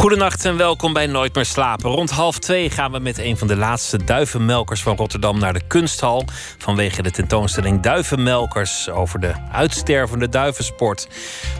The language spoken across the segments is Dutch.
Goedenacht en welkom bij Nooit meer slapen. Rond half twee gaan we met een van de laatste duivenmelkers van Rotterdam naar de kunsthal. Vanwege de tentoonstelling Duivenmelkers over de uitstervende duivensport.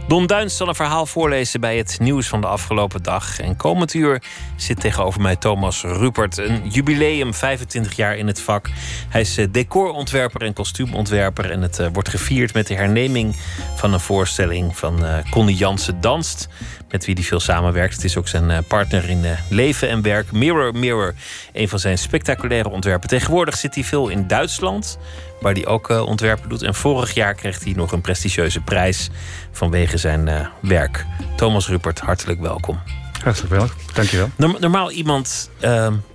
Don Duins zal een verhaal voorlezen bij het nieuws van de afgelopen dag. En komend uur zit tegenover mij Thomas Rupert. Een jubileum, 25 jaar in het vak. Hij is eh, decorontwerper en kostuumontwerper. En het eh, wordt gevierd met de herneming van een voorstelling van uh, Connie Jansen Danst met wie hij veel samenwerkt. Het is ook zijn eh, partner in eh, leven en werk. Mirror Mirror, een van zijn spectaculaire ontwerpen. Tegenwoordig zit hij veel in Duitsland, waar hij ook eh, ontwerpen doet. En vorig jaar kreeg hij nog een prestigieuze prijs vanwege zijn werk. Thomas Rupert, hartelijk welkom. Hartelijk welkom, dankjewel. Normaal iemand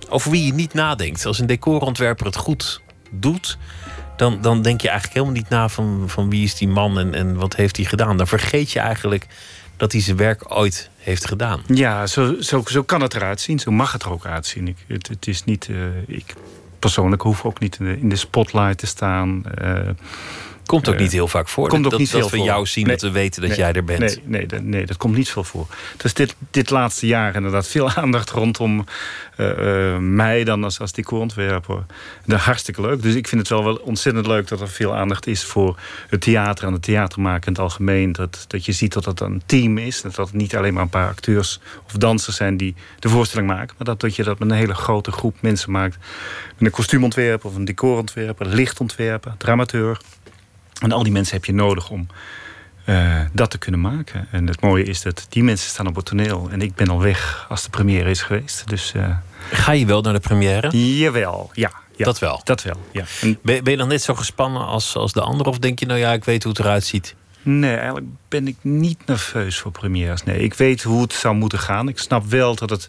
over wie je niet nadenkt. Als een decorontwerper het goed doet, dan, dan denk je eigenlijk helemaal niet na van, van wie is die man en, en wat heeft hij gedaan. Dan vergeet je eigenlijk dat hij zijn werk ooit heeft gedaan. Ja, zo, zo, zo kan het eruit zien. Zo mag het er ook uitzien. Ik, het, het is niet, uh, ik persoonlijk hoef ook niet in de, in de spotlight te staan. Uh, Komt ook eh, niet heel vaak voor. Komt ook dat, niet dat we jou zien, dat we weten dat jij er bent. Nee, nee, dat, nee, dat komt niet veel voor. Dus dit, dit laatste jaar inderdaad veel aandacht rondom uh, uh, mij dan als, als decorontwerper. Dat hartstikke leuk. Dus ik vind het wel, wel ontzettend leuk dat er veel aandacht is voor het theater en het theatermaken in het algemeen. Dat, dat je ziet dat het een team is. Dat het niet alleen maar een paar acteurs of dansers zijn die de voorstelling maken. Maar dat, dat je dat met een hele grote groep mensen maakt. Met een kostuumontwerper of een decorontwerper, lichtontwerper, dramateur. En al die mensen heb je nodig om uh, dat te kunnen maken. En het mooie is dat die mensen staan op het toneel. En ik ben al weg als de première is geweest. Dus, uh, Ga je wel naar de première? Jawel, ja. ja dat wel? Dat wel, ja. En... Ben, ben, je dan net zo gespannen als, als de ander? Of denk je, nou ja, ik weet hoe het eruit ziet? Nee, eigenlijk ben ik niet nerveus voor premières. Nee, ik weet hoe het zou moeten gaan. Ik snap wel dat het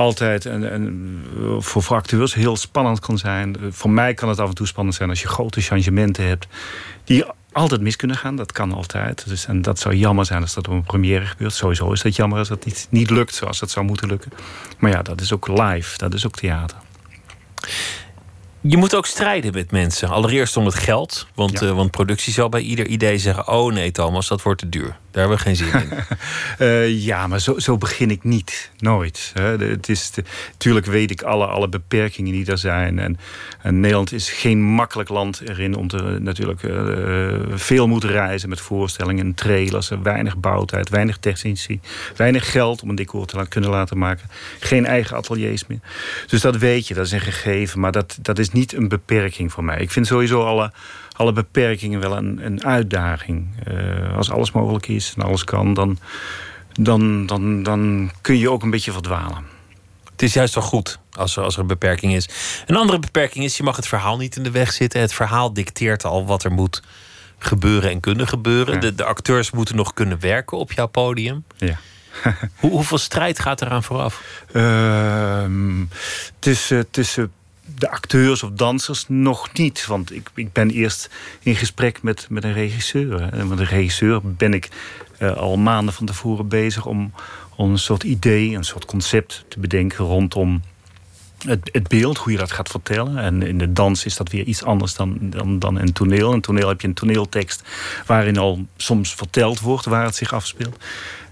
altijd en, en voor, acteurs heel spannend kan zijn. Voor mij kan het af en toe spannend zijn als je grote changementen hebt die altijd mis kunnen gaan. Dat kan altijd. Dus, en dat zou jammer zijn als dat op een première gebeurt. Sowieso is dat jammer als dat niet, niet lukt zoals het zou moeten lukken. Maar ja, dat is ook live. Dat is ook theater. Je moet ook strijden met mensen. Allereerst om het geld. Want, uh, want productie zal bij ieder idee zeggen: Oh nee, Thomas, dat wordt te duur. Daar hebben we geen zin in. uh, ja, maar zo, zo begin ik niet. Nooit. Hè. Het is tuurlijk weet ik alle, alle beperkingen die er zijn. En, en Nederland is geen makkelijk land erin om te natuurlijk uh, veel moeten reizen met voorstellingen, trailers, weinig bouwtijd, weinig technici, weinig geld om een decor te kunnen laten maken. Geen eigen ateliers meer. Dus dat weet je, dat is een gegeven. Maar dat, dat is niet een beperking voor mij. Ik vind sowieso alle alle beperkingen wel een, een uitdaging. Uh, als alles mogelijk is en alles kan, dan, dan, dan, dan kun je ook een beetje verdwalen. Het is juist wel goed als er, als er een beperking is. Een andere beperking is, je mag het verhaal niet in de weg zitten. Het verhaal dicteert al wat er moet gebeuren en kunnen gebeuren. De, de acteurs moeten nog kunnen werken op jouw podium. Ja. Hoe, hoeveel strijd gaat eraan vooraf? Uh, tussen, tussen de acteurs of dansers nog niet. Want ik, ik ben eerst in gesprek met, met een regisseur. En met een regisseur ben ik uh, al maanden van tevoren bezig om, om een soort idee, een soort concept te bedenken rondom het, het, beeld, hoe je dat gaat vertellen. En in de dans is dat weer iets anders dan, dan, dan in toneel. In toneel heb je een toneeltekst waarin al soms verteld wordt waar het zich afspeelt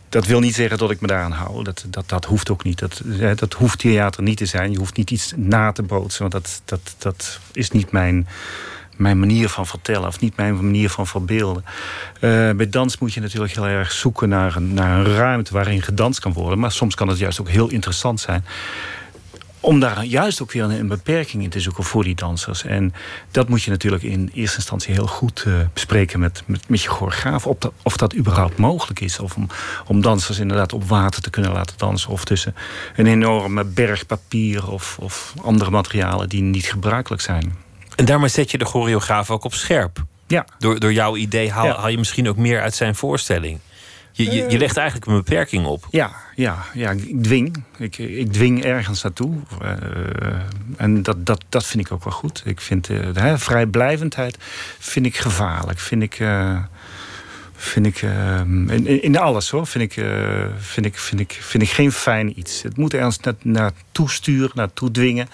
dat wil niet zeggen dat ik me daaraan hou. Dat, dat, dat hoeft ook niet. Dat, dat hoeft theater niet te zijn. Je hoeft niet iets na te bootsen. Want dat, dat, dat is niet mijn, mijn manier van vertellen. Of niet mijn manier van verbeelden. Uh, bij dans moet je natuurlijk heel erg zoeken naar een, naar een ruimte waarin gedanst kan worden. Maar soms kan het juist ook heel interessant zijn om daar juist ook weer een, beperking in te zoeken voor die dansers. En dat moet je natuurlijk in eerste instantie heel goed uh, bespreken met, met, met je choreograaf. Of dat, of dat überhaupt mogelijk is. Of om, om dansers inderdaad op water te kunnen laten dansen. Of tussen een enorme berg papier of, of andere materialen die niet gebruikelijk zijn. En daarmee zet je de choreograaf ook op scherp. Ja. Door, door jouw idee haal, haal je misschien ook meer uit zijn voorstelling. Je, je, je, legt eigenlijk een beperking op. Ja, ja, ja ik dwing. Ik, ik dwing ergens naartoe. Uh, en dat, dat, dat vind ik ook wel goed. Ik vind uh, de vrijblijvendheid vind ik gevaarlijk. Vind ik, uh, vind ik, in, in alles hoor, vind ik, vind, ik, vind, ik, vind ik geen fijn iets. Het moet ergens naar, naartoe sturen, naartoe dwingen.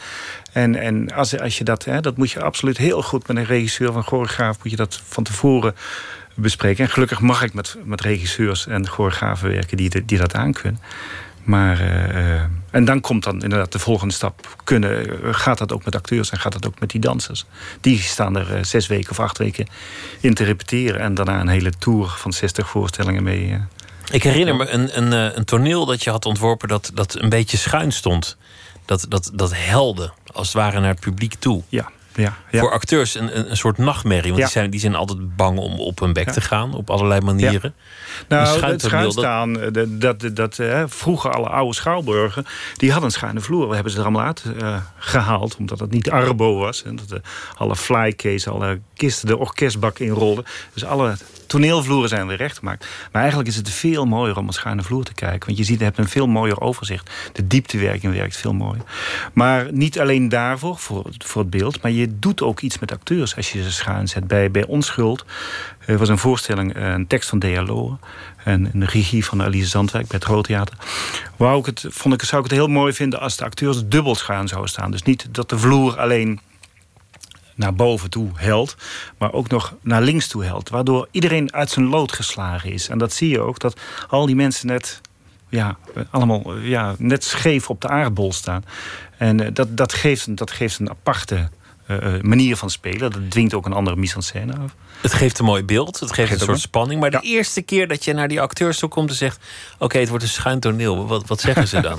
En, en als, als je dat, hè, dat moet je absoluut heel goed met een regisseur van choreograaf, moet je dat van tevoren bespreken. En gelukkig mag ik met, met regisseurs en choreografen werken die, die dat aankunnen. Maar, uh, en dan komt dan inderdaad de volgende stap. Kunnen, gaat dat ook met acteurs en gaat dat ook met die dansers? Die staan er uh, zes weken of acht weken in te repeteren. En daarna een hele tour van 60 voorstellingen mee. Uh. Ik herinner me een, een, een toneel dat je had ontworpen dat, dat een beetje schuin stond. Dat, dat, dat helde, als het ware naar het publiek toe. Ja. Ja, ja. Voor acteurs een, een, een soort nachtmerrie. Want die, zijn, die zijn altijd bang om op hun bek te gaan. Op allerlei manieren. Nou, het schuinstaan, eh, dat, dat, dat, hè, vroeger alle oude schouwburgen... die hadden een schuine vloer. We hebben ze er allemaal uit uh, gehaald, omdat het niet arbo was. En dat de, alle flycase, alle kisten, de orkestbak inrolden. Dus alle toneelvloeren zijn weer recht gemaakt. Maar eigenlijk is het veel mooier om een schuine vloer te kijken. Want je ziet, je hebt een veel mooier overzicht. De dieptewerking werkt veel mooier. Maar niet alleen daarvoor, voor, voor het beeld... maar je doet ook iets met acteurs als je ze schuin zet. Bij, bij Onschuld er was een voorstelling, een tekst van Dialogen... en een regie van Elise Zandwijk bij het Groot Theater. Wou ik het, vond ik, zou ik het heel mooi vinden als de acteurs dubbel schuin zouden staan. Dus niet dat de vloer alleen naar boven toe helt, maar ook nog naar links toe helt. Waardoor iedereen uit zijn lood geslagen is. En dat zie je ook, dat al die mensen net, ja, allemaal ja, net scheef op de aardbol staan. En eh, dat, dat, geeft, dat geeft een aparte uh, manier van spelen. Dat dwingt ook een andere mise en scène af. Het geeft een mooi beeld, het geeft een soort spanning. Maar de eerste keer dat je naar die acteurs toe komt en zegt... oké, het wordt een schuin toneel, wat, wat zeggen ze dan?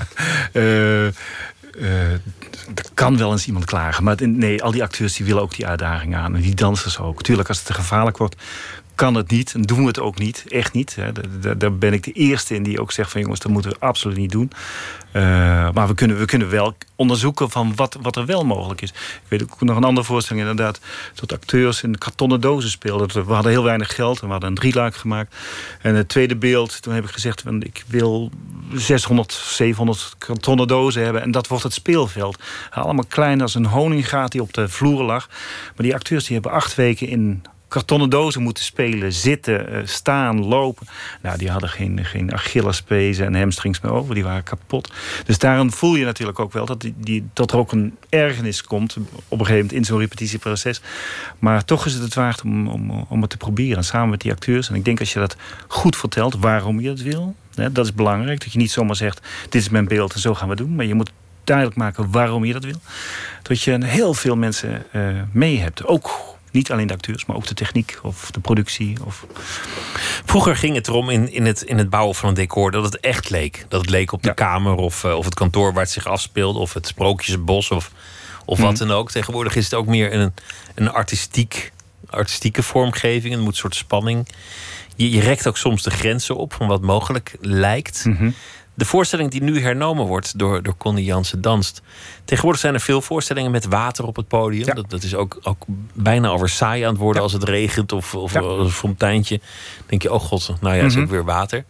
uh, Uh, er kan wel eens iemand klagen. Maar nee, al die acteurs die willen ook die uitdaging aan. En die dansers ook. Tuurlijk, als het te gevaarlijk wordt, kan het niet. En doen we het ook niet. Echt niet. Daar ben ik de eerste in die ook zegt van jongens, dat moeten we absoluut niet doen. Uh, maar we kunnen, we kunnen wel onderzoeken van wat, wat er wel mogelijk is. Ik weet ook nog een andere voorstelling inderdaad. Dat acteurs in kartonnen dozen speelden. We hadden heel weinig geld en we hadden een drieluik gemaakt. En het tweede beeld, toen heb ik gezegd... ik wil 600, 700 kartonnen dozen hebben. En dat wordt het speelveld. Allemaal klein als een honingaat die op de vloer lag. Maar die acteurs die hebben acht weken in kartonnen dozen moeten spelen. Zitten, eh, staan, lopen. Nou, die hadden geen, geen Achillespezen en hamstrings meer over. Die waren kapot. Dus daarom voel je natuurlijk ook wel dat, die, dat er ook een ergernis komt... op een gegeven moment in zo'n repetitieproces. Maar toch is het het waard om, om, om het te proberen. Samen met die acteurs. En ik denk als je dat goed vertelt waarom je het wil... Hè, dat is belangrijk. Dat je niet zomaar zegt, dit is mijn beeld en zo gaan we doen. Maar je moet duidelijk maken waarom je dat wil. Dat je heel veel mensen uh, mee hebt. Ook niet alleen de acteurs, maar ook de techniek of de productie. Of... Vroeger ging het erom in, in, het, in het bouwen van een decor dat het echt leek. Dat het leek op de kamer of, uh, of het kantoor waar het zich afspeelde, of het sprookjesbos of, of wat mhm. dan ook. Tegenwoordig is het ook meer een, een artistiek, artistieke vormgeving. Het moet een soort spanning. Je, je rekt ook soms de grenzen op van wat mogelijk lijkt. Mm de voorstelling die nu hernomen wordt door, door Connie Jansen Danst. Tegenwoordig zijn er veel voorstellingen met water op het podium. Dat, dat is ook, ook bijna over saai aan het worden als het regent of, of een fonteintje. Dan denk je, oh god, nou ja, is ook mhm. weer water.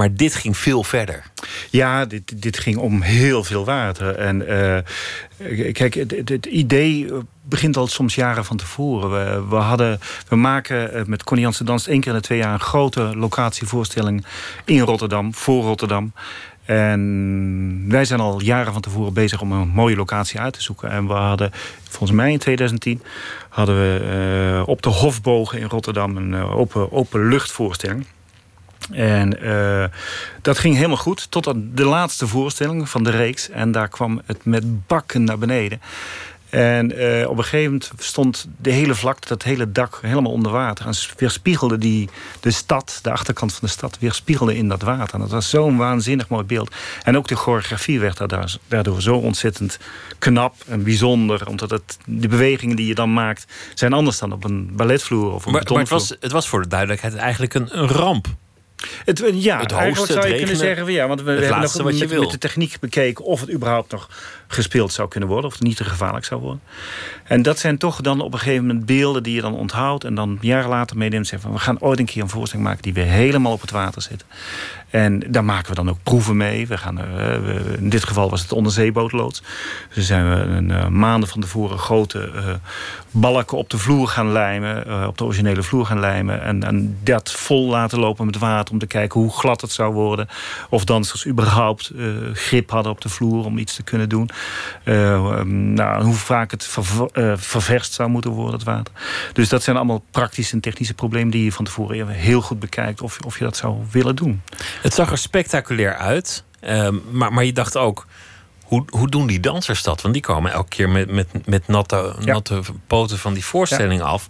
Maar dit ging veel verder. Ja, dit, dit ging om heel veel water. En uh, kijk, het, het, idee begint al soms jaren van tevoren. We, we, hadden, we maken eh, met Connie Dans één keer in de twee jaar... een grote locatievoorstelling in Rotterdam, voor Rotterdam. En wij zijn al jaren van tevoren bezig om een mooie locatie uit te zoeken. En we hadden, volgens mij in 2010... hadden we uh, op de Hofbogen in Rotterdam een open luchtvoorstelling... En uh, dat ging helemaal goed. Tot de laatste voorstelling van de reeks. En daar kwam het met bakken naar beneden. En uh, op een gegeven moment stond de hele vlakte, dat hele dak, helemaal onder water. En weerspiegelde die, de stad, de achterkant van de stad, weerspiegelde in dat water. En dat was zo'n waanzinnig mooi beeld. En ook de choreografie werd daardoor zo ontzettend knap en bijzonder. Omdat het, de bewegingen die je dan maakt, zijn anders dan op een balletvloer of een maar, maar het was, het was voor de duidelijkheid eigenlijk een, een ramp Het, eh, ja, Het eigenlijk zou je kunnen zeggen... Ja, want we, hebben nog met, met de techniek bekeken... of het überhaupt nog gespeeld zou kunnen worden... of het niet te gevaarlijk zou worden. En dat zijn toch dan op een gegeven moment beelden... die je dan onthoudt en dan jaren later meeneemt... en zegt van we gaan ooit een keer een voorstelling maken... die weer helemaal op het water zit. En daar maken we dan ook proeven mee. We gaan, eh, in dit geval was het de onderzeebootloods. Dus zijn we een, eh, maanden van tevoren grote eh, balken op de vloer gaan lijmen. op de originele vloer gaan lijmen. En, en dat vol laten lopen met water om te kijken hoe glad het zou worden. Of dansers überhaupt grip hadden op de vloer om iets te kunnen doen. Eh, ehm, nou, hoe vaak het eh, ververst zou moeten worden, het water. Dus dat zijn allemaal praktische en technische problemen die je van tevoren heel goed bekijkt of, of je dat zou willen doen. Het zag er spectaculair uit. ehm, maar, maar je dacht ook, hoe, hoe doen die dansers dat? Want die komen elke keer met, met, met natte, Ja. natte poten van die voorstelling af.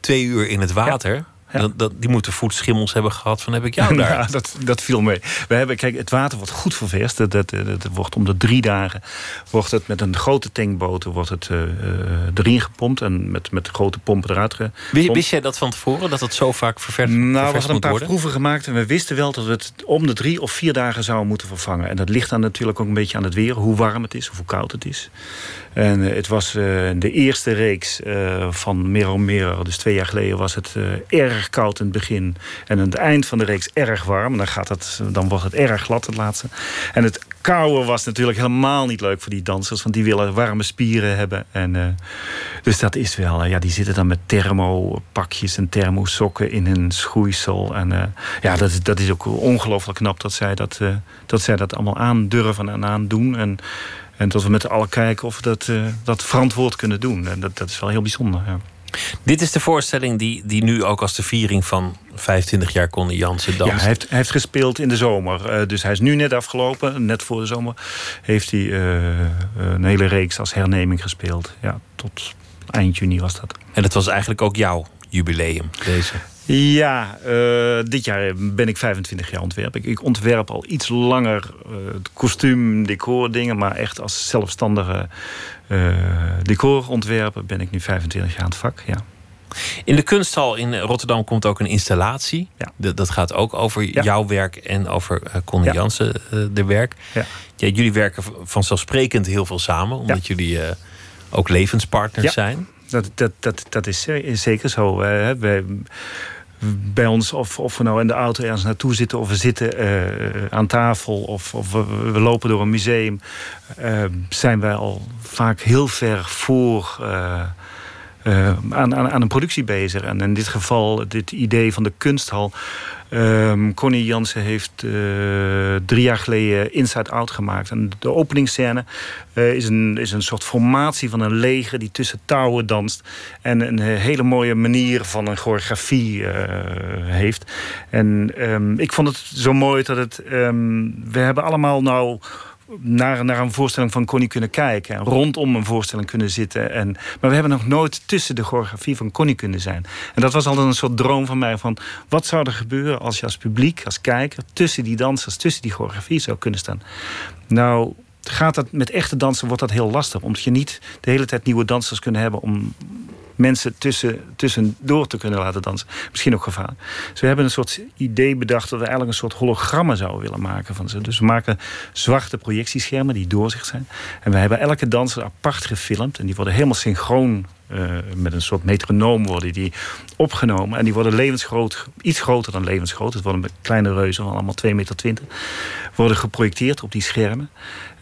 Twee uur in het water. Ja. Dat, dat, die moeten voetschimmels hebben gehad van heb ik jou daar. Ja, dat, dat viel mee. We hebben, kijk, het water wordt goed ververst. Dat, dat, dat, dat wordt om de drie dagen wordt het met een grote tankboten wordt het, eh, eh, erin gepompt. En met, met grote pompen eruit gepompt. Wist, jij dat van tevoren, dat het zo vaak verver, Nou, we ververst hadden een paar worden? proeven gemaakt en we wisten wel dat we het om de drie of vier dagen zouden moeten vervangen. En dat ligt dan natuurlijk ook een beetje aan het weer, hoe warm het is of hoe koud het is. En eh, het was eh, de eerste reeks eh, van Mero, dus twee jaar geleden, was het eh, koud in het begin. En aan het eind van de reeks erg warm. Dan, gaat het, dan wordt het erg glad, het laatste. En het koude was natuurlijk helemaal niet leuk voor die dansers, want die willen warme spieren hebben. En, eh, dus dat is wel, eh, ja, die zitten dan met thermopakjes en thermosokken in hun schoeisel. En eh, ja, dat, is- dat is ook ongelooflijk knap dat zij dat, dat zij dat allemaal aandurven en aandoen. En, en dat we met z'n allen kijken of we dat, dat verantwoord kunnen doen. En dat, dat is wel heel bijzonder. Ja. Dit is de voorstelling die, die nu ook als de viering van 25 jaar Connie Jansen danst. Ja, hij heeft, hij heeft gespeeld in de zomer. Eh, dus hij is nu net afgelopen. Net voor de zomer heeft hij eh, een hele reeks als herneming gespeeld. Ja, tot eind juni was dat. En het was eigenlijk ook jouw jubileum, deze. Ja, eh, dit jaar ben ik 25 jaar ontwerp. Ik, ik ontwerp al iets langer het kostuum, decor dingen. Maar echt als zelfstandige eh decorontwerper ben ik nu 25 jaar aan het vak. Ja. In de kunsthal in Rotterdam komt ook een installatie. Ja. Dat, gaat ook over Ja. jouw werk en over Connie Ja. Jansen, de werk. Jullie werken vanzelfsprekend heel veel samen, omdat jullie ook levenspartners Ja. zijn. Dat, dat, dat, dat is ze- is zeker zo. Hè. wij, bij ons, of, of we nou in de auto ergens naartoe zitten... of we zitten eh, aan tafel of, of we, lopen door een museum... eh, zijn wij al vaak heel ver voor... eh, eh, aan, aan, aan een productie bezig. En in dit geval, dit idee van de kunsthal. Ehm Connie Jansen heeft eh, drie jaar geleden Inside Out gemaakt. En de openingsscène eh, is, een, is een soort formatie van een leger die tussen touwen danst. En een eh, hele mooie manier van een choreografie heeft. En ehm, ik vond het zo mooi dat het. ehm, we hebben allemaal nou naar, naar een voorstelling van Connie kunnen kijken. En rondom een voorstelling kunnen zitten. En, maar we hebben nog nooit tussen de choreografie van Connie kunnen zijn. En dat was altijd een soort droom van mij. Van wat zou er gebeuren als je als publiek, als kijker... tussen die dansers, tussen die choreografie zou kunnen staan. Nou, gaat dat met echte dansen wordt dat heel lastig. Omdat je niet de hele tijd nieuwe dansers kunnen hebben... om mensen tussen, tussendoor te kunnen laten dansen. Misschien ook gevaarlijk. Dus we hebben een soort idee bedacht... dat we eigenlijk een soort hologrammen zouden willen maken van ze. Dus we maken zwarte projectieschermen die doorzicht zijn. En we hebben elke danser apart gefilmd. En die worden helemaal synchroon... eh, met een soort metronoom worden die opgenomen. En die worden levensgroot, iets groter dan levensgroot. Het worden kleine reuzen van allemaal 2,20 meter. Worden geprojecteerd op die schermen.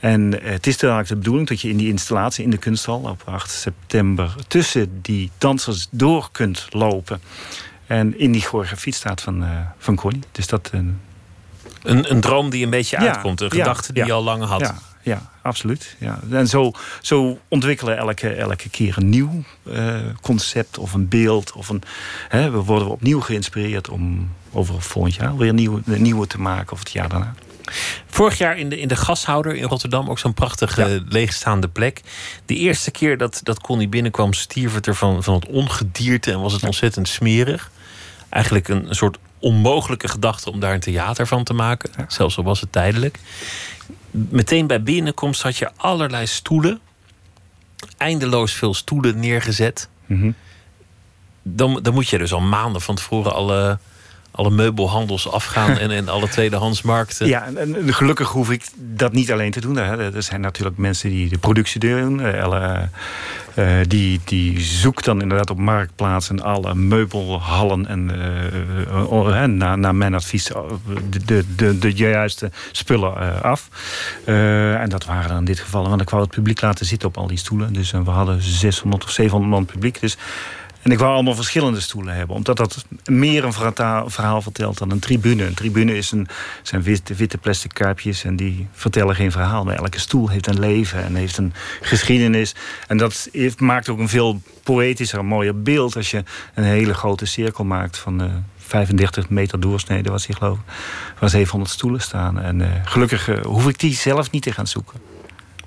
En eh, het is eigenlijk de bedoeling dat je in die installatie in de kunsthal op 8 september tussen die dansers door kunt lopen. En in die choreografie staat van, eh, van Connie. Dus dat. Een, een droom die een beetje Ja, uitkomt. Een ja, gedachte die ja. je al lang had. Ja, absoluut. Ja. En zo, zo ontwikkelen we elke, elke keer een nieuw eh, concept of een beeld. Of een, hè, we worden opnieuw geïnspireerd om over volgend jaar weer nieuwe, nieuwe te maken of het jaar daarna. Vorig jaar in de, in de gashouder in Rotterdam ook zo'n prachtige Ja. leegstaande plek. De eerste keer dat, dat Connie binnenkwam, stierf het er van, van het ongedierte en was het ontzettend smerig. Eigenlijk een, een soort onmogelijke gedachte om daar een theater van te maken. Zelfs al was het tijdelijk. Meteen bij binnenkomst had je allerlei stoelen. Eindeloos veel stoelen neergezet. Mhm. Dan, dan moet je dus al maanden van tevoren alle, alle meubelhandels afgaan en, en alle tweedehandsmarkten. Ja, en, en, gelukkig hoef ik dat niet alleen te doen. Er zijn natuurlijk mensen die de productie doen. Uh, die, die zoekt dan inderdaad op marktplaatsen alle meubelhallen en uh, naar, naar mijn advies de, de, de, de juiste spullen af. en dat waren dan in dit geval, want ik wou het publiek laten zitten op al die stoelen. Dus we hadden 600 of 700 man publiek. Dus en ik wou allemaal verschillende stoelen hebben. Omdat dat meer een verhaal vertelt dan een tribune. Een tribune is een, zijn witte, plastic kuipjes en die vertellen geen verhaal. Maar elke stoel heeft een leven en heeft een geschiedenis. En dat heeft, maakt ook een veel poëtischer, mooier beeld... als je een hele grote cirkel maakt van... Uh, 35 meter doorsnede was hij geloof ik. Waar 700 stoelen staan. En uh, gelukkig uh, hoef ik die zelf niet te gaan zoeken.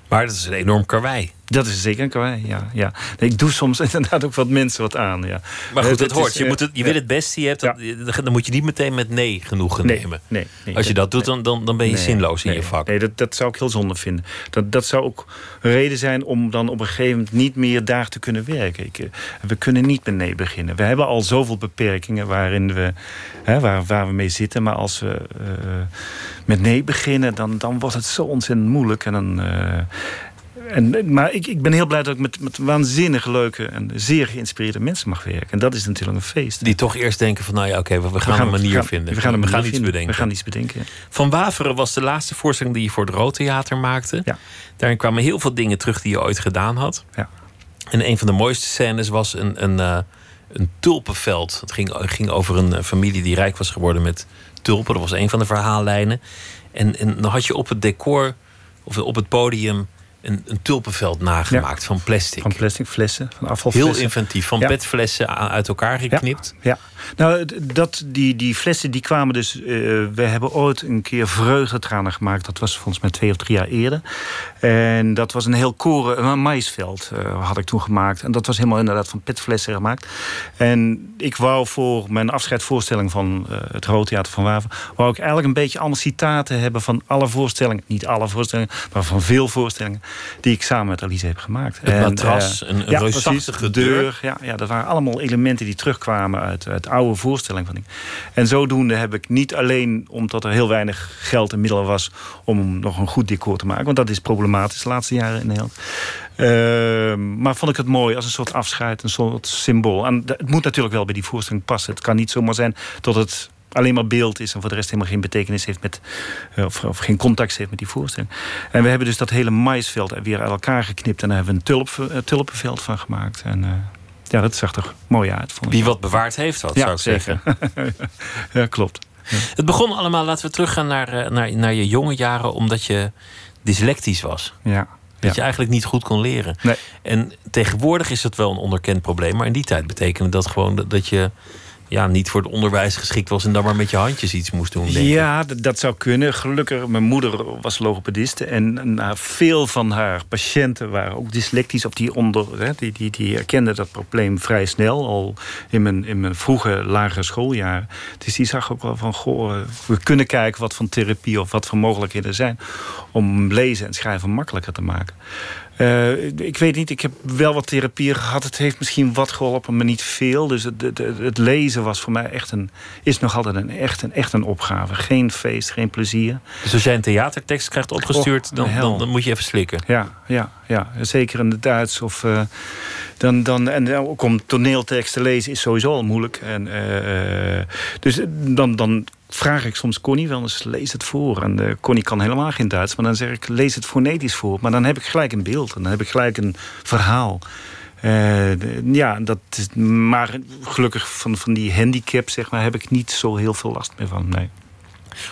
Maar dat is een enorm karwei. Dat is zeker een ja. ja. ik doe soms inderdaad ook wat mensen wat aan, ja. Maar goed, dat, hoort. je, moet het, je wil het beste, je hebt dan moet je niet meteen met nee genoegen nemen. Nee, nee, Als je dat, doet, dan, dan, dan ben je zinloos in je vak. Nee, dat, dat zou ik heel zonde vinden. Dat, dat zou ook een reden zijn om dan op een gegeven moment niet meer daar te kunnen werken. Ik, eh, we kunnen niet met nee beginnen. We hebben al zoveel beperkingen waarin we, hè, waar, waar we mee zitten. Maar als we uh, met nee beginnen, dan, dan wordt het zo ontzettend moeilijk. En dan... Uh, en, maar ik, ik ben heel blij dat ik met, met waanzinnige, leuke en zeer geïnspireerde mensen mag werken. En dat is natuurlijk een feest. Die toch eerst denken van, nou ja, oké, we, gaan een manier vinden. We gaan, een we gaan iets bedenken. We gaan iets bedenken. Van Waveren was de laatste voorstelling die je voor het Roodtheater maakte. Ja. Daarin kwamen heel veel dingen terug die je ooit gedaan had. Ja. En een van de mooiste scènes was een, een, uh, een tulpenveld. Het ging, ging over een eh, familie die rijk was geworden met tulpen. Dat was een van de verhaallijnen. En, en dan had je op het decor, of op het podium een, een tulpenveld nagemaakt van plastic. Van plastic flessen, van afvalflessen. Heel inventief, van petflessen uit elkaar geknipt. Ja, nou, dat, die, die flessen die kwamen dus... Uh, we hebben ooit een keer vreugdetranen gemaakt. Dat was volgens mij twee of drie jaar eerder. En dat was een heel koren, een maïsveld uh, had ik toen gemaakt. En dat was helemaal inderdaad van petflessen gemaakt. En ik wou voor mijn afscheidsvoorstelling van uh, het Theater van Waver... wou ik eigenlijk een beetje allemaal citaten hebben van alle voorstellingen. Niet alle voorstellingen, maar van veel voorstellingen... die ik samen met Alice heb gemaakt. Het matras, een, een ja, reusachtige deur. Ja, ja, dat waren allemaal elementen die terugkwamen uit, uit oude voorstelling van ik. En zodoende heb ik niet alleen omdat er heel weinig geld en middelen was om nog een goed decor te maken, want dat is problematisch de laatste jaren in Nederland. Uh, maar vond ik het mooi als een soort afscheid, een soort symbool. En het moet natuurlijk wel bij die voorstelling passen. Het kan niet zomaar zijn dat het alleen maar beeld is en voor de rest helemaal geen betekenis heeft met, uh, of, of, geen contact heeft met die voorstelling. En we hebben dus dat hele maisveld weer uit elkaar geknipt en daar hebben we een tulp, uh, tulpenveld van gemaakt. En, uh, ja, dat zag er mooi uit. Vond Wie wat bewaard heeft, wat ja, zou ik zeker. zeggen. ja, klopt. Ja. Het begon allemaal, laten we teruggaan naar, naar, naar je jonge jaren, omdat je dyslectisch was. Ja. Dat je eigenlijk niet goed kon leren. Nee. En tegenwoordig is het wel een onderkend probleem. Maar in die tijd betekende dat gewoon dat je ja, niet voor het onderwijs geschikt was en dan maar met je handjes iets moest doen. Ja, dat zou kunnen. Gelukkig, mijn moeder was logopediste en nou, veel van haar patiënten waren ook dyslectisch of die onder, hè, die, die, die herkenden dat probleem vrij snel, al in mijn, in mijn vroege lagere schooljaar. Dus die zag ook wel van, goh, we kunnen kijken wat van therapie of wat voor mogelijkheden er zijn om lezen en schrijven makkelijker te maken. Uh, ik weet niet, ik heb wel wat therapie gehad. Het heeft misschien wat geholpen, maar niet veel. Dus het, het, het, lezen was voor mij echt een, is nog altijd een, echt, een, echt een opgave. Geen feest, geen plezier. Dus als jij een theatertekst krijgt opgestuurd, dan, dan, dan, moet je even slikken. Ja, ja, ja. zeker in het Duits. Of, uh, dan, dan, en ook om toneeltekst te lezen is sowieso al moeilijk. En, uh, dus dan, dan vraag ik soms Connie wel eens, lees het voor. En uh, Connie kan helemaal geen Duits, maar dan zeg ik, lees het fonetisch voor. Maar dan heb ik gelijk een beeld en dan heb ik gelijk een verhaal. Ja, dat maar gelukkig van, van die handicap zeg maar, heb ik niet zo heel veel last meer van. Nee.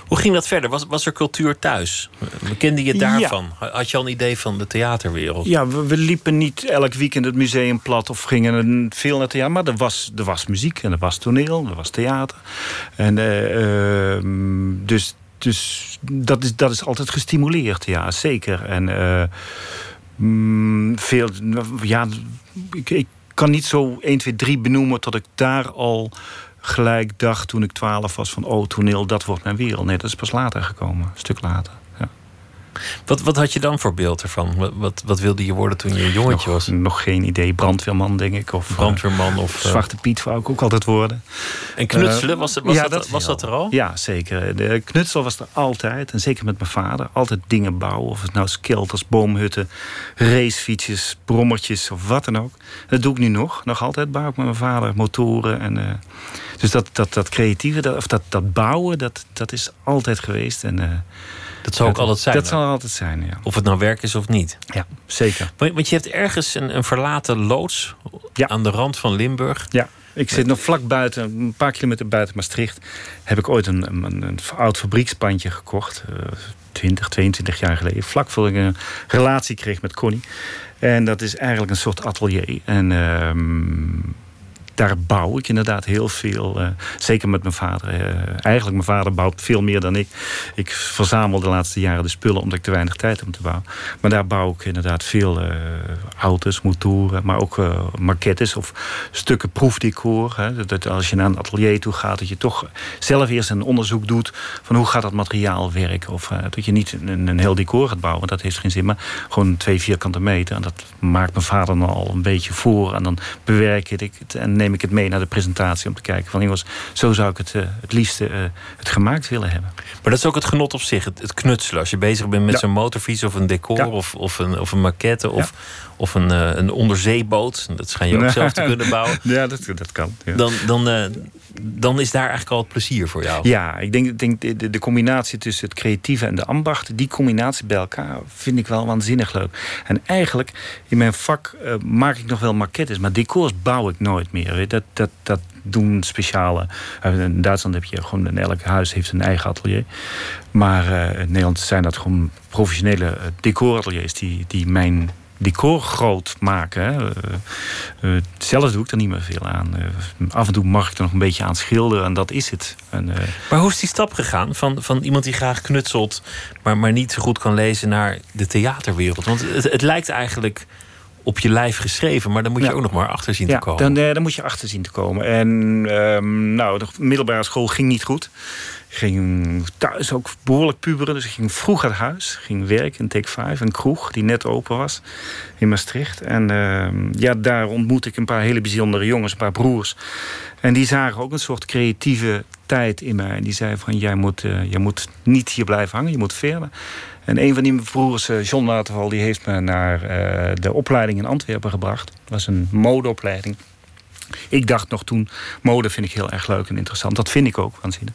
Hoe ging dat verder? Was, was er cultuur thuis? Kende je daarvan? Ja. Had je al een idee van de theaterwereld? Ja, we, we, liepen niet elk weekend het museum plat of gingen veel naar theater. Maar er was, er was muziek en er was toneel, er was theater. En uh, uh, dus, dus dat, is, dat is altijd gestimuleerd, ja, zeker. En uh, veel, ja, ik, ik kan niet zo 1, 2, 3 benoemen tot ik daar al gelijk dacht toen ik 12 was van oh toneel dat wordt mijn wereld. Nee, dat is pas later gekomen, een stuk later. Ja. Wat, wat had je dan voor beeld ervan? Wat, wat, wat wilde je worden toen je een jongetje was? Nog geen idee. Brandweerman, denk ik. Of, Brandweerman of... Uh, Zwarte Piet wou ik ook altijd worden. En knutselen, was, was, ja, dat, was dat er al? Ja, zeker. De knutsel was er altijd. En zeker met mijn vader. Altijd dingen bouwen. Of het nou skelters, boomhutten, racefietsjes, brommertjes of wat dan ook. Dat doe ik nu nog. Nog altijd bouw ik met mijn vader motoren. En, uh, dus dat, dat, dat creatieve, dat, of dat, dat bouwen, dat, dat is altijd geweest. En, uh, dat zal ook altijd zijn. Dat zal altijd zijn, ja. Of het nou werk is of niet. Ja, zeker. Want je hebt ergens een, een verlaten loods ja. aan de rand van Limburg. Ja. Ik zit nog vlak buiten, een paar kilometer buiten Maastricht. Heb ik ooit een, een, een oud fabriekspandje gekocht. Uh, 20, 22 jaar geleden. Vlak voor ik een relatie kreeg met Connie. En dat is eigenlijk een soort atelier. En uh, daar bouw ik inderdaad heel veel. Uh, zeker met mijn vader. Uh, eigenlijk mijn vader bouwt veel meer dan ik. Ik verzamel de laatste jaren de spullen omdat ik te weinig tijd heb om te bouwen. Maar daar bouw ik inderdaad veel uh, auto's, motoren, maar ook maquettes of stukken proefdecor. Hè. Dat als je naar een atelier toe gaat, dat je toch zelf eerst een onderzoek doet van hoe gaat dat materiaal werken. Of dat je niet een, een, heel decor gaat bouwen, dat heeft geen zin. Maar gewoon twee vierkante meter. En dat maakt mijn vader dan al een beetje voor. En dan bewerk ik het en neem ik het mee naar de presentatie om te kijken van jongens, zo zou ik het uh, het liefste uh, het gemaakt willen hebben. Maar dat is ook het genot op zich, het, het knutselen. Als je bezig bent met ja. zo'n motorfiets of een decor ja. of, of, een, of een maquette of, ja. of een, uh, een onderzeeboot, dat schijn je ook zelf te kunnen bouwen. Ja, dat, dat kan. Dan, dan, dan is daar eigenlijk al het plezier voor jou. Ja, ik denk, denk de, de combinatie tussen het creatieve en de ambacht, die combinatie bij elkaar vind ik wel waanzinnig leuk. En eigenlijk in mijn vak maak ik nog wel maquettes, maar decors bouw ik nooit meer. Dat, dat, dat doen speciale. In Duitsland heb je gewoon in elk huis heeft een eigen atelier. Maar uh, in Nederland zijn dat gewoon professionele decorateliers die, die mijn decor groot maken. Uh, uh, zelf doe ik er niet meer veel aan. af en toe mag ik er nog een beetje aan schilderen en dat is het. En, maar hoe is die stap gegaan van, van iemand die graag knutselt, maar, maar niet zo goed kan lezen naar de theaterwereld? Want het, het lijkt eigenlijk op je lijf geschreven. Maar dan moet je ja. ook nog maar achter zien ja, te komen. Dan, dan moet je achter zien te komen. En um, nou, de middelbare school ging niet goed. Ik ging thuis ook behoorlijk puberen. Dus ik ging vroeg uit huis. Ging werken in Take 5, een kroeg die net open was in Maastricht. En uh, ja, daar ontmoette ik een paar hele bijzondere jongens, een paar broers. En die zagen ook een soort creatieve tijd in mij. En die zeiden van, jij moet, uh, jij moet niet hier blijven hangen, je moet verder. En een van die broers, John Waterval, die heeft me naar uh, de opleiding in Antwerpen gebracht. Dat was een modeopleiding. Ik dacht nog toen, mode vind ik heel erg leuk en interessant. Dat vind ik ook, waanzinnig.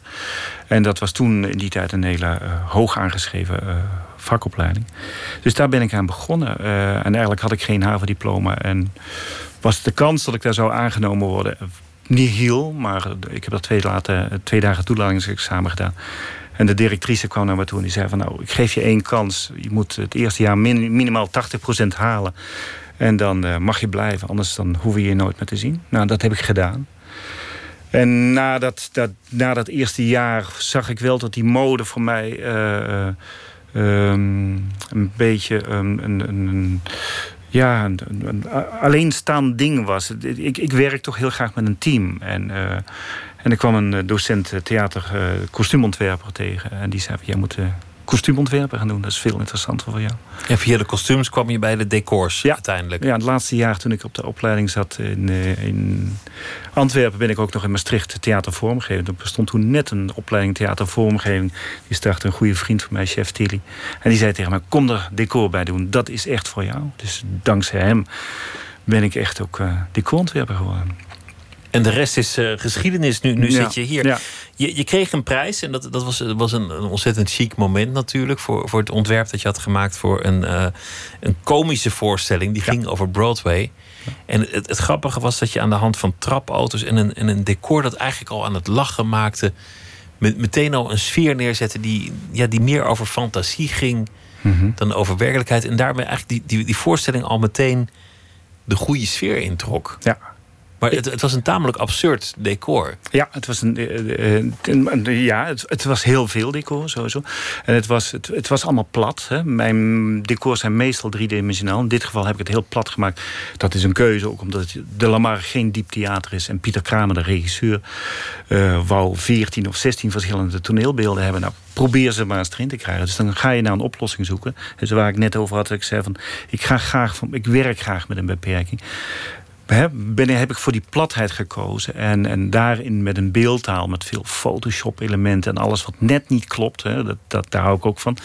En dat was toen in die tijd een hele uh, hoog aangeschreven vakopleiding. Dus daar ben ik aan begonnen. En eigenlijk had ik geen havendiploma. En was de kans dat ik daar zou aangenomen worden niet heel. Maar ik heb dat twee dagen toelatingsexamen gedaan. En de directrice kwam naar me toe en die zei van... nou, ik geef je één kans. Je moet het eerste jaar min, minimaal 80% halen. En dan uh, mag je blijven, anders dan hoeven je je nooit meer te zien. Nou, dat heb ik gedaan. En na dat, na dat eerste jaar zag ik wel dat die mode voor mij... Uh, um, een beetje um, een, een, ja, een, een, alleenstaand ding was. Ik, ik werk toch heel graag met een team. En, en er kwam een docent theater uh, kostuumontwerper tegen. En die zei, jij moet kostuumontwerpen gaan doen. Dat is veel interessanter voor jou. En via de kostuums kwam je bij de decors ja. uiteindelijk? Ja, het laatste jaar toen ik op de opleiding zat in, in Antwerpen... ben ik ook nog in Maastricht theatervormgeving. Er bestond toen net een opleiding theatervormgeving. Die startte een goede vriend van mij, chef Tilly. En die zei tegen mij, kom er decor bij doen. Dat is echt voor jou. Dus dankzij hem ben ik echt ook uh, decorontwerper geworden. En de rest is uh, geschiedenis. Nu, nu ja. zit je hier. Ja. Je, je, kreeg een prijs. En dat, dat was, was een, een, ontzettend chic moment natuurlijk. Voor, voor het ontwerp dat je had gemaakt voor een, uh, een komische voorstelling. Die ging over Broadway. En het, het, grappige was dat je aan de hand van trapauto's en een, en een decor dat eigenlijk al aan het lachen maakte. Met, meteen al een sfeer neerzette die, ja, die meer over fantasie ging Mhm. mm -hmm. dan over werkelijkheid. En daarmee eigenlijk die, die, die voorstelling al meteen de goede sfeer introk. Ja. Maar het, het was een tamelijk absurd decor. Ja, het was, een, uh, ja, het, het, was heel veel decor sowieso. En het was, het, het was allemaal plat. Hè. Mijn decors zijn meestal driedimensionaal. In dit geval heb ik het heel plat gemaakt. Dat is een keuze, ook omdat de Lamar geen diep theater is. En Pieter Kramer, de regisseur, uh, wou 14 of 16 verschillende toneelbeelden hebben. Nou, probeer ze maar eens erin te krijgen. Dus dan ga je naar een oplossing zoeken. Dus waar ik net over had, ik zei van... ik, ga graag van, ik werk graag met een beperking ben, heb ik voor die platheid gekozen. En, en daarin met een beeldtaal, met veel Photoshop-elementen en alles wat net niet klopt. Dat, dat, daar hou ik ook van.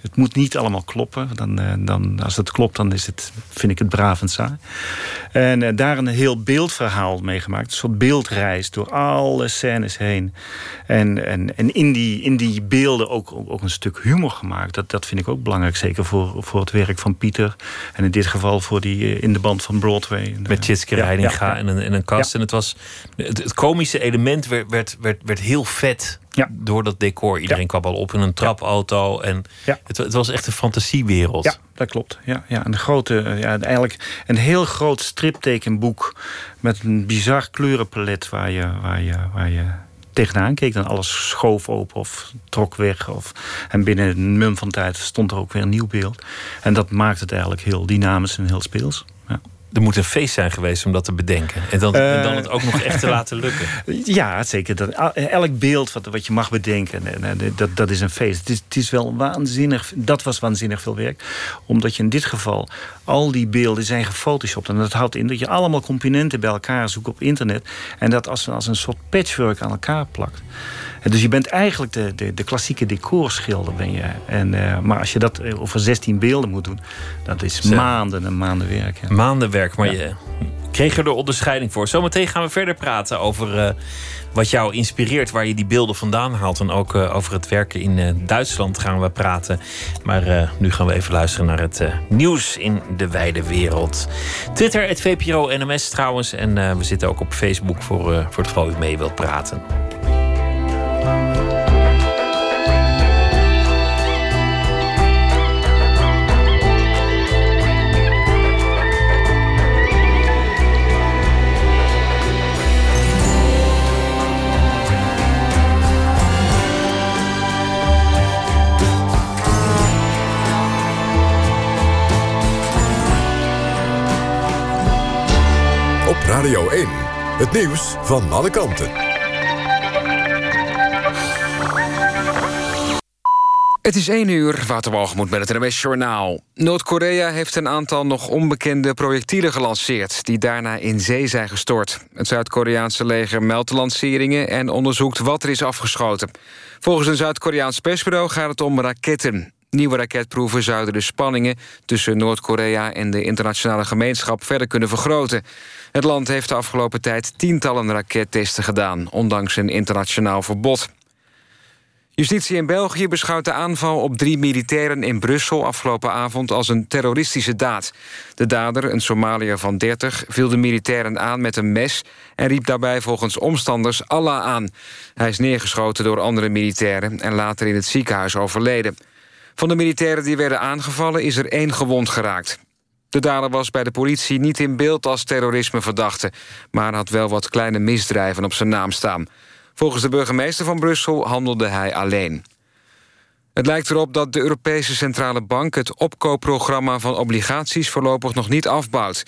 Het moet niet allemaal kloppen. Dan, eh, dan, als het klopt, dan is het, vind ik het braaf en saai. En uh, daar een heel beeldverhaal mee gemaakt. Een soort beeldreis door alle scènes heen. En, en, en in, die, in die beelden ook, ook een stuk humor gemaakt. Dat, dat vind ik ook belangrijk. Zeker voor, voor het werk van Pieter. En in dit geval voor die eh, in de band van Broadway. Met Ja, ja, en, een, en een kast. En het, was, het, het komische element werd, werd, werd, werd heel vet door dat decor. Iedereen kwam al op in een trapauto. En het, het, was echt een fantasiewereld. Ja, dat klopt. Ja, ja. een grote, eh, ja, eigenlijk een heel groot striptekenboek met een bizar kleurenpalet waar je, waar je, waar je tegenaan keek. Dan alles schoof open of trok weg. Of, en binnen een mum van tijd stond er ook weer een nieuw beeld. En dat maakt het eigenlijk heel dynamisch en heel speels. Er moet een feest zijn geweest om dat te bedenken. En dan, en dan het ook nog echt te laten lukken. Ja, zeker. Dat, elk beeld wat, wat je mag bedenken, dat, dat is een feest. Het is, het is wel waanzinnig. Dat was waanzinnig veel werk. Omdat je in dit geval al die beelden zijn gefotoshopt. En dat houdt in dat je allemaal componenten bij elkaar zoekt op internet. En dat als, als een soort patchwork aan elkaar plakt. Dus je bent eigenlijk de, de, de klassieke decorschilder. Ben je. En, uh, maar als je dat over 16 beelden moet doen, dat is maanden en maanden werk. Ja. Maanden werk, maar je kreeg er de onderscheiding voor. Zometeen gaan we verder praten over uh, wat jou inspireert, waar je die beelden vandaan haalt. En ook uh, over het werken in Duitsland gaan we praten. Maar nu gaan we even luisteren naar het nieuws in de wijde wereld. Twitter, het VPRO NMS trouwens. En we zitten ook op Facebook voor, voor het geval u mee wilt praten. Radio 1, het nieuws van alle kanten. Het is 1 uur, Waterwalgemoed met het NWS Journaal. Noord-Korea heeft een aantal nog onbekende projectielen gelanceerd... die daarna in zee zijn gestort. Het Zuid-Koreaanse leger meldt lanceringen... en onderzoekt wat er is afgeschoten. Volgens een Zuid-Koreaans persbureau gaat het om raketten. Nieuwe raketproeven zouden de spanningen tussen Noord-Korea en de internationale gemeenschap verder kunnen vergroten. Het land heeft de afgelopen tijd tientallen rakettesten gedaan, ondanks een internationaal verbod. Justitie in België beschouwt de aanval op drie militairen in Brussel afgelopen avond als een terroristische daad. De dader, een Somaliër van 30, viel de militairen aan met een mes en riep daarbij volgens omstanders Allah aan. Hij is neergeschoten door andere militairen en later in het ziekenhuis overleden. Van de militairen die werden aangevallen is er één gewond geraakt. De dader was bij de politie niet in beeld als terrorismeverdachte... maar had wel wat kleine misdrijven op zijn naam staan. Volgens de burgemeester van Brussel handelde hij alleen. Het lijkt erop dat de Europese Centrale Bank... het opkoopprogramma van obligaties voorlopig nog niet afbouwt.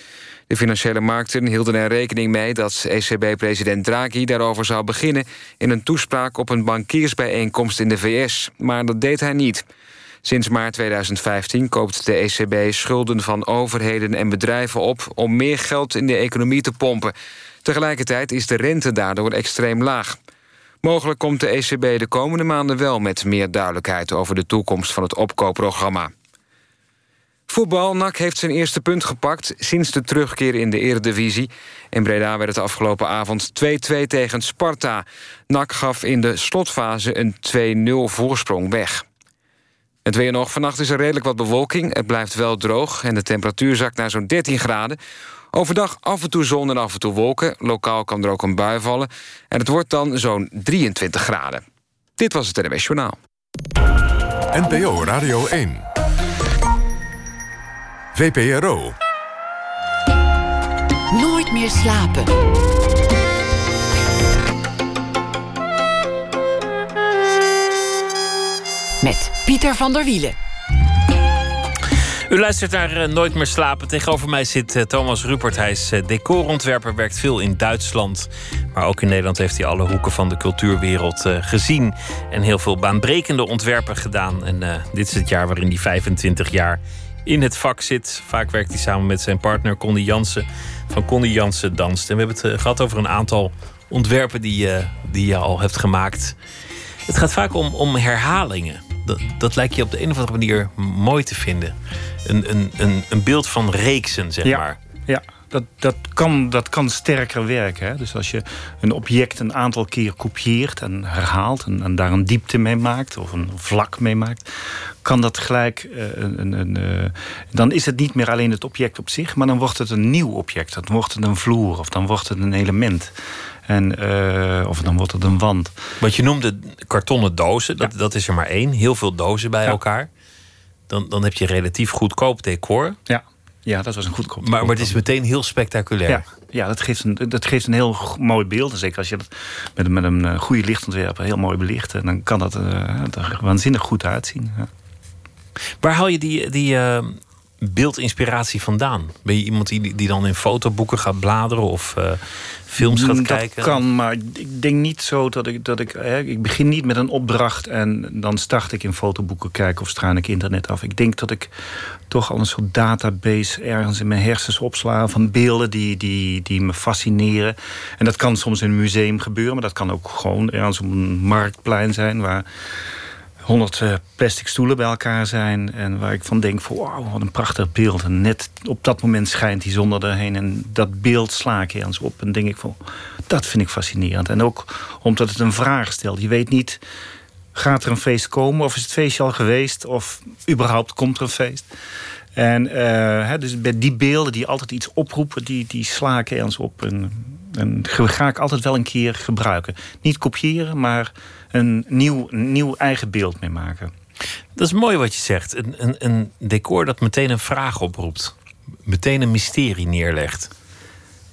De financiële markten hielden er rekening mee... dat ECB-president Draghi daarover zou beginnen... in een toespraak op een bankiersbijeenkomst in de VS. Maar dat deed hij niet... Sinds maart 2015 koopt de ECB schulden van overheden en bedrijven op... om meer geld in de economie te pompen. Tegelijkertijd is de rente daardoor extreem laag. Mogelijk komt de ECB de komende maanden wel met meer duidelijkheid... over de toekomst van het opkoopprogramma. Voetbal, NAC heeft zijn eerste punt gepakt sinds de terugkeer in de eredivisie. In Breda werd het afgelopen avond 2-2 tegen Sparta. NAC gaf in de slotfase een 2-0 voorsprong weg. Het weer nog. Vannacht is er redelijk wat bewolking. Het blijft wel droog en de temperatuur zakt naar zo'n 13 graden. Overdag af en toe zon en af en toe wolken. Lokaal kan er ook een bui vallen. En het wordt dan zo'n 23 graden. Dit was het NWS Journaal. NPO Radio 1. VPRO. Nooit meer slapen. Met Pieter van der Wielen. U luistert naar uh, Nooit meer slapen. Tegenover mij zit uh, Thomas Rupert. Hij is uh, decorontwerper, werkt veel in Duitsland. Maar ook in Nederland heeft hij alle hoeken van de cultuurwereld gezien. En heel veel baanbrekende ontwerpen gedaan. En dit is het jaar waarin hij 25 jaar in het vak zit. Vaak werkt hij samen met zijn partner Connie Jansen van Connie Jansen Danst. En we hebben het gehad over een aantal ontwerpen die, die je al hebt gemaakt. Het gaat vaak om, om herhalingen. Dat, dat lijkt je op de een of andere manier mooi te vinden een, een, een, een beeld van reeksen, zeg maar. Dat, dat, kan, dat kan sterker werken. Hè? Dus als je een object een aantal keer kopieert en herhaalt... en, en daar een diepte mee maakt of een vlak mee maakt... kan dat gelijk... Uh, een, een, uh, dan is het niet meer alleen het object op zich... maar dan wordt het een nieuw object. Dan wordt het een vloer of dan wordt het een element... En, uh, of dan wordt het een wand. Wat je noemde kartonnen dozen, dat, dat is er maar één. Heel veel dozen bij elkaar dan, dan heb je relatief goedkoop decor. Ja, ja dat was een goedkoop Maar, maar het is meteen heel spectaculair. Ja, ja dat, geeft een, dat geeft een heel mooi beeld. Zeker als je dat met, met een eh, goede lichtontwerper heel mooi belicht... dan kan dat uh, er waanzinnig goed uitzien. Ja. Waar haal je die, die uh, beeldinspiratie vandaan? Ben je iemand die, die dan in fotoboeken gaat bladeren of uh, films gaat dat kijken? Dat kan, maar ik denk niet zo dat ik... Dat ik, hè, ik begin niet met een opdracht en dan start ik in fotoboeken kijken... of straal ik internet af. Ik denk dat ik toch al een soort database ergens in mijn hersens opsla... van beelden die, die, die me fascineren. En dat kan soms in een museum gebeuren... maar dat kan ook gewoon ergens op een marktplein zijn... waar honderd uh, plastic stoelen bij elkaar zijn. En waar ik van denk, van, wauw, wat een prachtig beeld. En net op dat moment schijnt die zon erheen. En dat beeld sla ik eens op. En denk ik van, dat vind ik fascinerend. En ook omdat het een vraag stelt. Je weet niet, gaat er een feest komen? Of is het feestje al geweest? Of überhaupt komt er een feest? En uh, dus bij die beelden die altijd iets oproepen, die, die sla ik eens op. En ga ik altijd wel een keer gebruiken. Niet kopiëren, maar een nieuw, nieuw eigen beeld mee maken. Dat is mooi wat je zegt. Een, een, een decor dat meteen een vraag oproept. Meteen een mysterie neerlegt.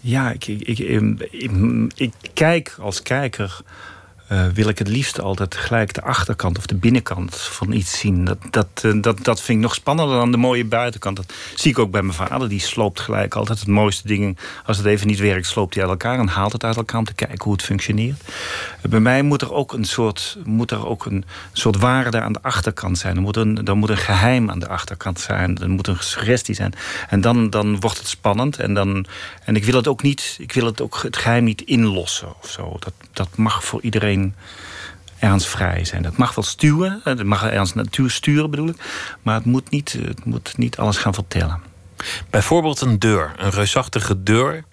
Ja, ik, ik, ik, ik kijk als kijker uh, wil ik het liefst altijd gelijk de achterkant of de binnenkant van iets zien. Dat, dat, uh, dat, dat vind ik nog spannender dan de mooie buitenkant. Dat zie ik ook bij mijn vader. Die sloopt gelijk altijd het mooiste dingen. Als het even niet werkt, sloopt hij uit elkaar en haalt het uit elkaar om te kijken hoe het functioneert. Uh, bij mij moet er ook een soort, moet er ook een soort waarde aan de achterkant zijn. Er moet een, er moet een geheim aan de achterkant zijn. Er moet een suggestie zijn. En dan, dan wordt het spannend. En, dan, en ik wil het ook niet, ik wil het ook het geheim niet inlossen of zo. Dat, dat mag voor iedereen ergens vrij zijn. Dat mag wel stuwen, het mag ergens natuur sturen bedoel ik. Maar het moet niet, het moet niet alles gaan vertellen. Bijvoorbeeld een deur, een reusachtige deur.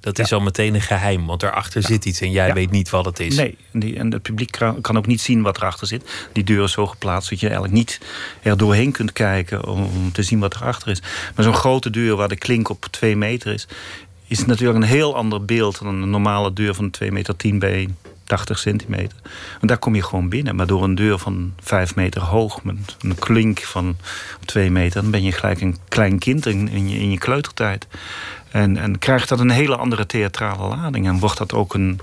Dat is al meteen een geheim, want daarachter ja. zit iets en jij ja. weet niet wat het is. Nee, en, die, en het publiek kan ook niet zien wat erachter zit. Die deur is zo geplaatst dat je eigenlijk niet er doorheen kunt kijken om te zien wat erachter is. Maar zo'n grote deur waar de klink op twee meter is, is natuurlijk een heel ander beeld dan een normale deur van 2 meter 10 bij 80 centimeter. En daar kom je gewoon binnen. Maar door een deur van 5 meter hoog, met een klink van 2 meter, dan ben je gelijk een klein kind in, in, je, kleutertijd. En, en krijgt dat een hele andere theatrale lading. En wordt dat ook een,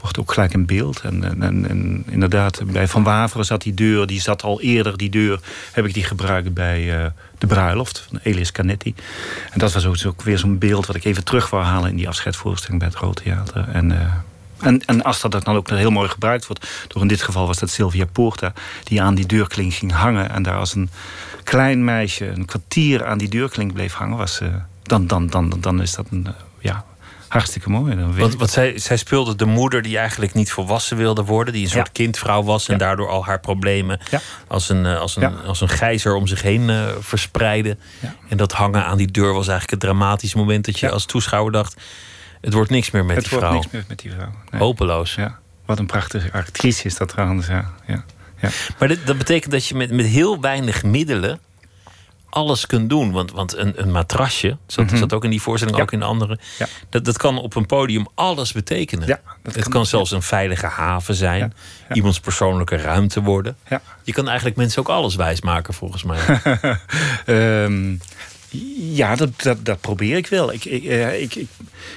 wordt ook gelijk een beeld. En, en, en, inderdaad, bij Van Waveren zat die deur, die zat al eerder, die deur heb ik die gebruikt bij uh, de bruiloft van Elias Canetti. En dat was ook, ook weer zo'n beeld wat ik even terug wou halen in die afscheidsvoorstelling bij het Grote Theater. En, uh, en, en als dat dan ook heel mooi gebruikt wordt, door in dit geval was dat Sylvia Porta, die aan die deurklink ging hangen en daar als een klein meisje een kwartier aan die deurklink bleef hangen, was, uh, dan, dan, dan, dan is dat een, uh, ja, hartstikke mooi. Dan want, want zij, zij speelde de moeder die eigenlijk niet volwassen wilde worden, die een soort ja. kindvrouw was en ja. daardoor al haar problemen ja. als, een, als, een, als een gijzer om zich heen uh, verspreidde. En dat hangen aan die deur was eigenlijk het dramatische moment dat je als toeschouwer dacht het wordt niks meer met het die vrouw. Het wordt niks meer met die vrouw. Nee. Hopeloos. Ja. Wat een prachtige actrice is dat trouwens. Ja. Ja. Ja. Maar dit, dat betekent dat je met, met heel weinig middelen alles kunt doen. Want, want een, een matrasje, zat, mm -hmm. zat ook in die voorstelling, ja. ook in de andere. Ja. Dat, dat kan op een podium alles betekenen. Ja, dat het kan, kan zelfs een veilige haven zijn. Iemands persoonlijke ruimte worden. Je kan eigenlijk mensen ook alles wijsmaken, volgens mij. um, ja, dat, dat, dat probeer ik wel. Ik, ik, uh, ik, ik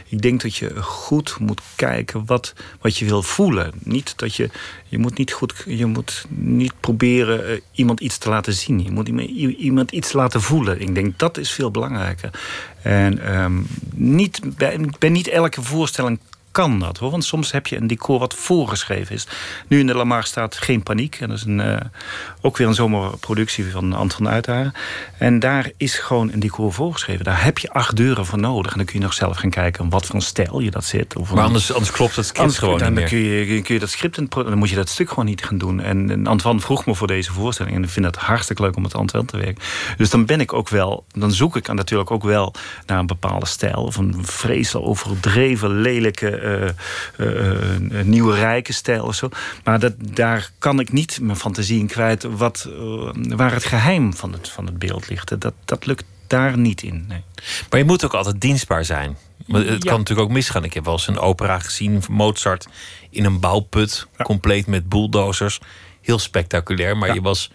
Ik denk dat je goed moet kijken wat, wat je wil voelen. Niet dat je, je moet niet goed, je moet niet proberen uh, iemand iets te laten zien. Je moet iemand iets laten voelen. Ik denk dat is veel belangrijker. En um, niet, bij, niet elke voorstelling kan dat hoor. Want soms heb je een decor wat voorgeschreven is. Nu in de Lamar staat Geen Paniek. En dat is een, uh, ook weer een zomerproductie van Anton Uithaar. En daar is gewoon een decor voorgeschreven. Daar heb je acht deuren voor nodig. En dan kun je nog zelf gaan kijken wat voor een stijl je dat zit. Of maar anders, anders klopt het script gewoon dan, niet meer. Dan kun je, kun je dat script, dan moet je dat stuk gewoon niet gaan doen. En, en Antoine vroeg me voor deze voorstelling. En ik vind het hartstikke leuk om met Antoine te werken. Dus dan ben ik ook wel, dan zoek ik natuurlijk ook wel naar een bepaalde stijl. Of een vreselijk overdreven, lelijke uh, uh, nieuwe rijke stijl of zo. Maar dat, daar kan ik niet mijn fantasie in kwijt wat, waar het geheim van het, van het beeld ligt. Dat, dat lukt daar niet in. Nee. Maar je moet ook altijd dienstbaar zijn. het kan natuurlijk ook misgaan. Ik heb wel eens een opera gezien, Mozart in een bouwput, compleet met bulldozers. Heel spectaculair, maar je was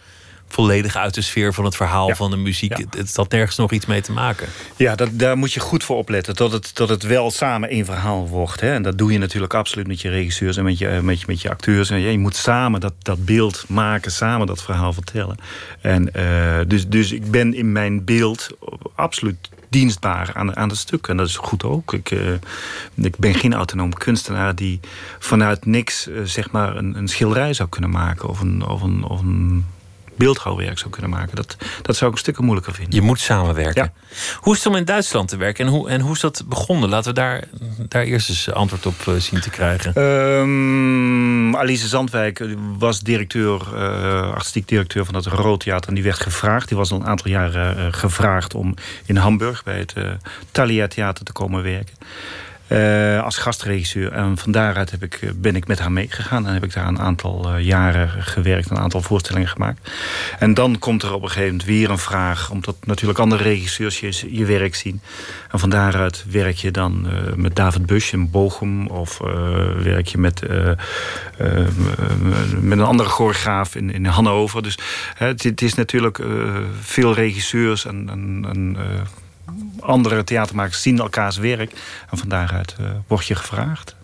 volledig uit de sfeer van het verhaal van de muziek. Het, had nergens nog iets mee te maken. Ja, dat, daar moet je goed voor opletten. Dat het, dat het wel samen één verhaal wordt. Hè. En dat doe je natuurlijk absoluut met je regisseurs en met je, met je, met je acteurs. En, je moet samen dat, dat beeld maken, samen dat verhaal vertellen. En, uh, dus, dus ik ben in mijn beeld absoluut dienstbaar aan, aan het stuk. En dat is goed ook. Ik, uh, ik ben geen autonoom kunstenaar die vanuit niks uh, zeg maar een, een schilderij zou kunnen maken. Of een, of een, of een beeldhouwwerk zou kunnen maken. Dat, dat zou ik een stuk moeilijker vinden. Je moet samenwerken. Hoe is het om in Duitsland te werken en hoe, en hoe is dat begonnen? Laten we daar, daar eerst eens antwoord op uh, zien te krijgen. Um, Alice Zandwijk was directeur, uh, artistiek directeur van het Rood Theater. En die werd gevraagd, die was al een aantal jaren uh, gevraagd om in Hamburg bij het Thalia Theater te komen werken. Uh, als gastregisseur. En van daaruit heb ik, eh, ben ik met haar meegegaan. En heb ik daar een aantal uh, jaren gewerkt. Een aantal voorstellingen gemaakt. En dan komt er op een gegeven moment weer een vraag. Omdat natuurlijk andere regisseurs je, je werk zien. En van daaruit werk je dan met David Busch in Bochum. Of werk je met, met een andere choreograaf in, in Hannover. Dus het, is natuurlijk veel regisseurs en, en andere theatermakers zien elkaars werk. En van daaruit uh, word je gevraagd.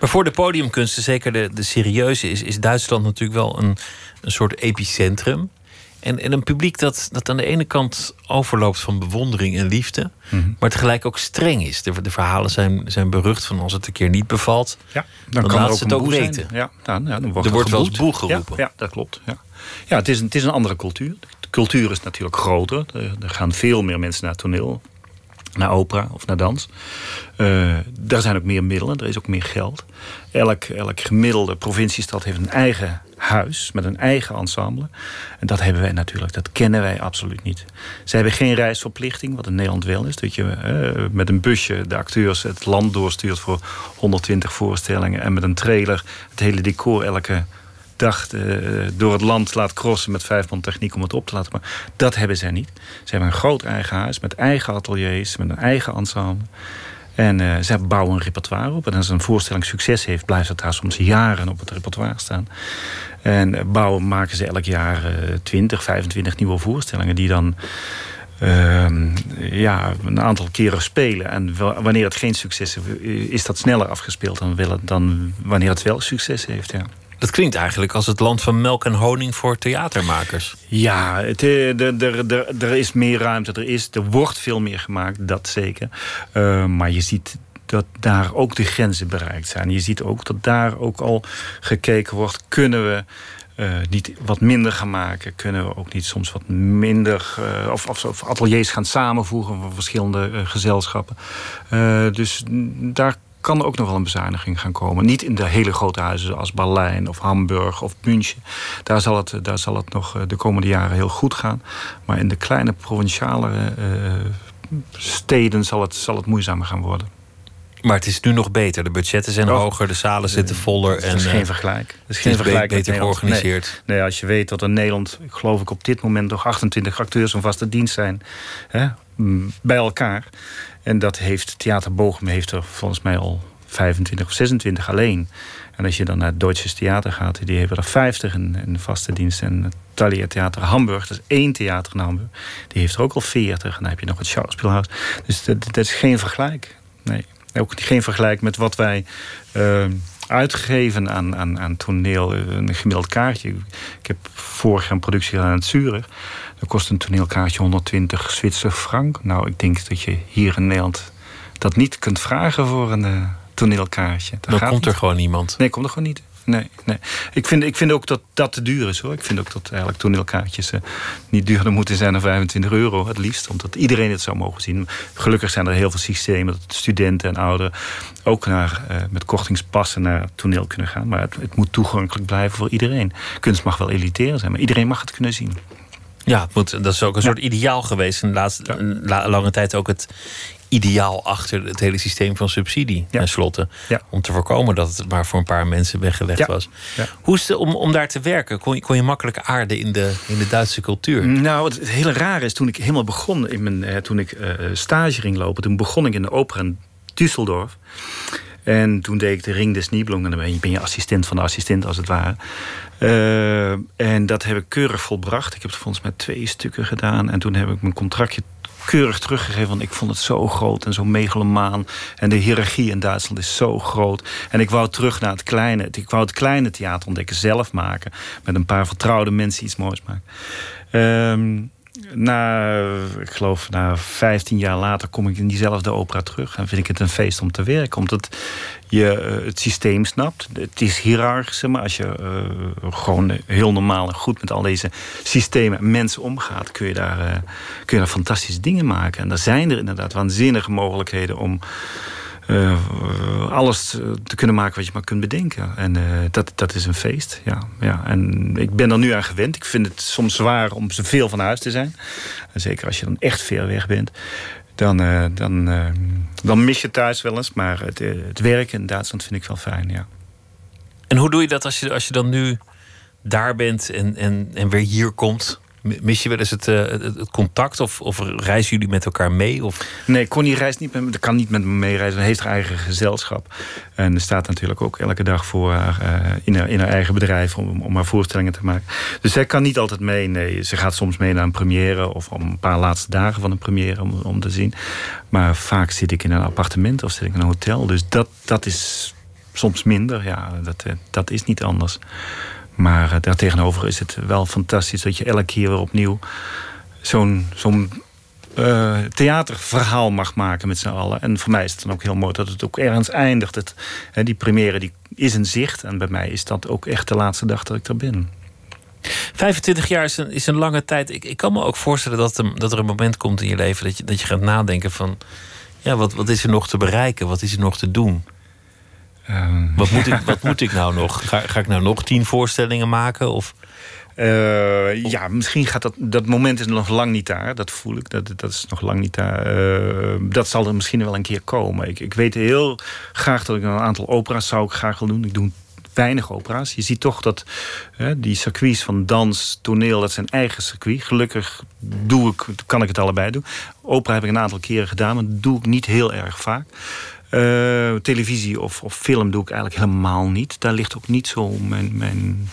Maar voor de podiumkunsten, zeker de, de serieuze, is, is Duitsland natuurlijk wel een, een soort epicentrum. En, en een publiek dat, dat aan de ene kant overloopt van bewondering en liefde, mm maar tegelijk ook streng is. De, de verhalen zijn, zijn berucht van als het een keer niet bevalt, ja, dan, dan kan laat ze het ook weten. Ja, dan, ja, dan wordt er wordt wel eens boel geroepen. Ja, ja, dat klopt. Ja, ja het, is een, het is een andere cultuur. De cultuur is natuurlijk groter. Er, er gaan veel meer mensen naar toneel naar opera of naar dans. Uh, daar zijn ook meer middelen, er is ook meer geld. Elk, elk gemiddelde provinciestad heeft een eigen huis met een eigen ensemble. En dat hebben wij natuurlijk, dat kennen wij absoluut niet. Ze hebben geen reisverplichting, wat in Nederland wel is. Dat je uh, met een busje de acteurs het land doorstuurt voor 120 voorstellingen. En met een trailer het hele decor elke dag uh, door het land laat crossen met vijf man techniek om het op te laten maken. Dat hebben zij niet. Ze hebben een groot eigen huis met eigen ateliers, met een eigen ensemble. En uh, ze bouwen een repertoire op. En als een voorstelling succes heeft, blijft het daar soms jaren op het repertoire staan. En uh, bouwen maken ze elk jaar uh, 20, 25 nieuwe voorstellingen die dan ehm, ja, een aantal keren spelen. En wanneer het geen succes heeft, is dat sneller afgespeeld dan, dan wanneer het wel succes heeft. Ja. Dat klinkt eigenlijk als het land van melk en honing voor theatermakers. Ja, het, er, is meer ruimte. Er, is, er wordt veel meer gemaakt, dat zeker. Uh, maar je ziet dat daar ook de grenzen bereikt zijn. Je ziet ook dat daar ook al gekeken wordt... kunnen we uh, niet wat minder gaan maken? Kunnen we ook niet soms wat minder... Of, of, ateliers gaan samenvoegen van verschillende gezelschappen? dus daar kan er ook nog wel een bezuiniging gaan komen. Niet in de hele grote huizen als Berlijn of Hamburg of München. Daar zal het, daar zal het nog eh, de komende jaren heel goed gaan. Maar in de kleine provinciale uh, steden zal het, zal het moeizamer gaan worden. Maar het is nu nog beter. De budgetten zijn hoger, de zalen zitten voller. Dat is geen vergelijk. Dat is geen vergelijk beter georganiseerd. Nee. nee. als je weet dat in Nederland, geloof ik op dit moment nog 28 acteurs van vaste dienst zijn. Hè, bij elkaar. En dat heeft Theater Bochum heeft er volgens mij al 25 of 26 alleen. En als je dan naar het Deutsches Theater gaat, die hebben er 50 in, in vaste dienst. En het Thalia Theater Hamburg, dat is één theater in Hamburg, die heeft er ook al 40. En dan heb je nog het Schauspielhaus. Dus dat, is geen vergelijk. Nee. Ook geen vergelijk met wat wij uitgegeven aan, aan, aan toneel. Een gemiddeld kaartje. Ik heb vorig jaar een productie gedaan aan het Zurich. Dan kost een toneelkaartje 120 Zwitser frank. Nou, ik denk dat je hier in Nederland dat niet kunt vragen voor een uh, toneelkaartje. Dat dan komt er gewoon niemand. Nee, komt er gewoon niet. Nee, nee. Ik, vind, ik vind ook dat dat te duur is hoor. Ik vind ook dat eigenlijk toneelkaartjes uh, niet duurder moeten zijn dan 25 euro, het liefst. Omdat iedereen het zou mogen zien. Gelukkig zijn er heel veel systemen dat studenten en ouderen ook naar, uh, met kortingspassen naar toneel kunnen gaan. Maar het, het moet toegankelijk blijven voor iedereen. Kunst mag wel elitair zijn, maar iedereen mag het kunnen zien. Ja, moet, dat is ook een soort ideaal geweest. In de laatste lange tijd ook het ideaal achter het hele systeem van subsidie. Ja. slotte. Om te voorkomen dat het maar voor een paar mensen weggelegd was. Hoe is het om, om daar te werken? Kon je, kon je makkelijk aarden in de, in de Duitse cultuur? Nou, het, hele rare is toen ik helemaal begon, in mijn, eh, toen ik uh, stage ging lopen, toen begon ik in de opera in Düsseldorf. En toen deed ik de Ring des Nibelungen. En dan ben je assistent van de assistent, als het ware. Uh, en dat heb ik keurig volbracht. Ik heb het volgens mij twee stukken gedaan. En toen heb ik mijn contractje keurig teruggegeven. Want ik vond het zo groot en zo megalomaan. En de hiërarchie in Duitsland is zo groot. En ik wou terug naar het kleine. Ik wou het kleine theater ontdekken, zelf maken. Met een paar vertrouwde mensen iets moois maken. Um, na, ik geloof, na 15 jaar later kom ik in diezelfde opera terug. En vind ik het een feest om te werken. Omdat je uh, het systeem snapt. Het is hiërarchisch, maar als je uh, gewoon heel normaal en goed met al deze systemen en mensen omgaat, kun je, daar, uh, kun je daar fantastische dingen maken. En er zijn er inderdaad waanzinnige mogelijkheden om uh, alles te kunnen maken wat je maar kunt bedenken. En uh, dat, dat is een feest. Ja, ja. En ik ben er nu aan gewend. Ik vind het soms zwaar om zoveel van huis te zijn. Zeker als je dan echt ver weg bent. Dan, dan, dan mis je thuis wel eens. Maar het, het werken in Duitsland vind ik wel fijn, ja. En hoe doe je dat als je, als je dan nu daar bent en, en, en weer hier komt? Mis je wel eens het, uh, het, contact of, of reizen jullie met elkaar mee? Of? Nee, Connie reist niet met, kan niet met me meereizen. Ze heeft haar eigen gezelschap. En staat natuurlijk ook elke dag voor haar, uh, in, haar in haar eigen bedrijf om, om haar voorstellingen te maken. Dus zij kan niet altijd mee. Nee, ze gaat soms mee naar een première of om een paar laatste dagen van een première om, om te zien. Maar vaak zit ik in een appartement of zit ik in een hotel. Dus dat, dat is soms minder. Ja, dat, eh, dat is niet anders. Maar uh, daartegenover is het wel fantastisch dat je elke keer weer opnieuw zo'n zo'n uh, theaterverhaal mag maken met z'n allen. En voor mij is het dan ook heel mooi dat het ook ergens eindigt. Het, hè, die première die is in zicht. En bij mij is dat ook echt de laatste dag dat ik er ben. 25 jaar is een, is een lange tijd. Ik, ik kan me ook voorstellen dat, er, dat er een moment komt in je leven dat je, dat je gaat nadenken van... Ja, wat, wat is er nog te bereiken? Wat is er nog te doen? Um, wat, moet ik, wat moet ik nou nog? Ga, ga ik nou nog tien voorstellingen maken? Of... Uh, ja, misschien gaat dat. Dat moment is nog lang niet daar. Dat voel ik. Dat, dat is nog lang niet daar. Uh, dat zal er misschien wel een keer komen. Ik, ik weet heel graag dat ik een aantal opera's zou ik graag wil doen. Ik doe weinig opera's. Je ziet toch dat hè, die circuits van dans, toneel, dat zijn eigen circuit. Gelukkig doe ik, kan ik het allebei doen. Opera heb ik een aantal keren gedaan, maar dat doe ik niet heel erg vaak. Uh, televisie of, of film doe ik eigenlijk helemaal niet. Daar ligt ook niet zo mijn. mijn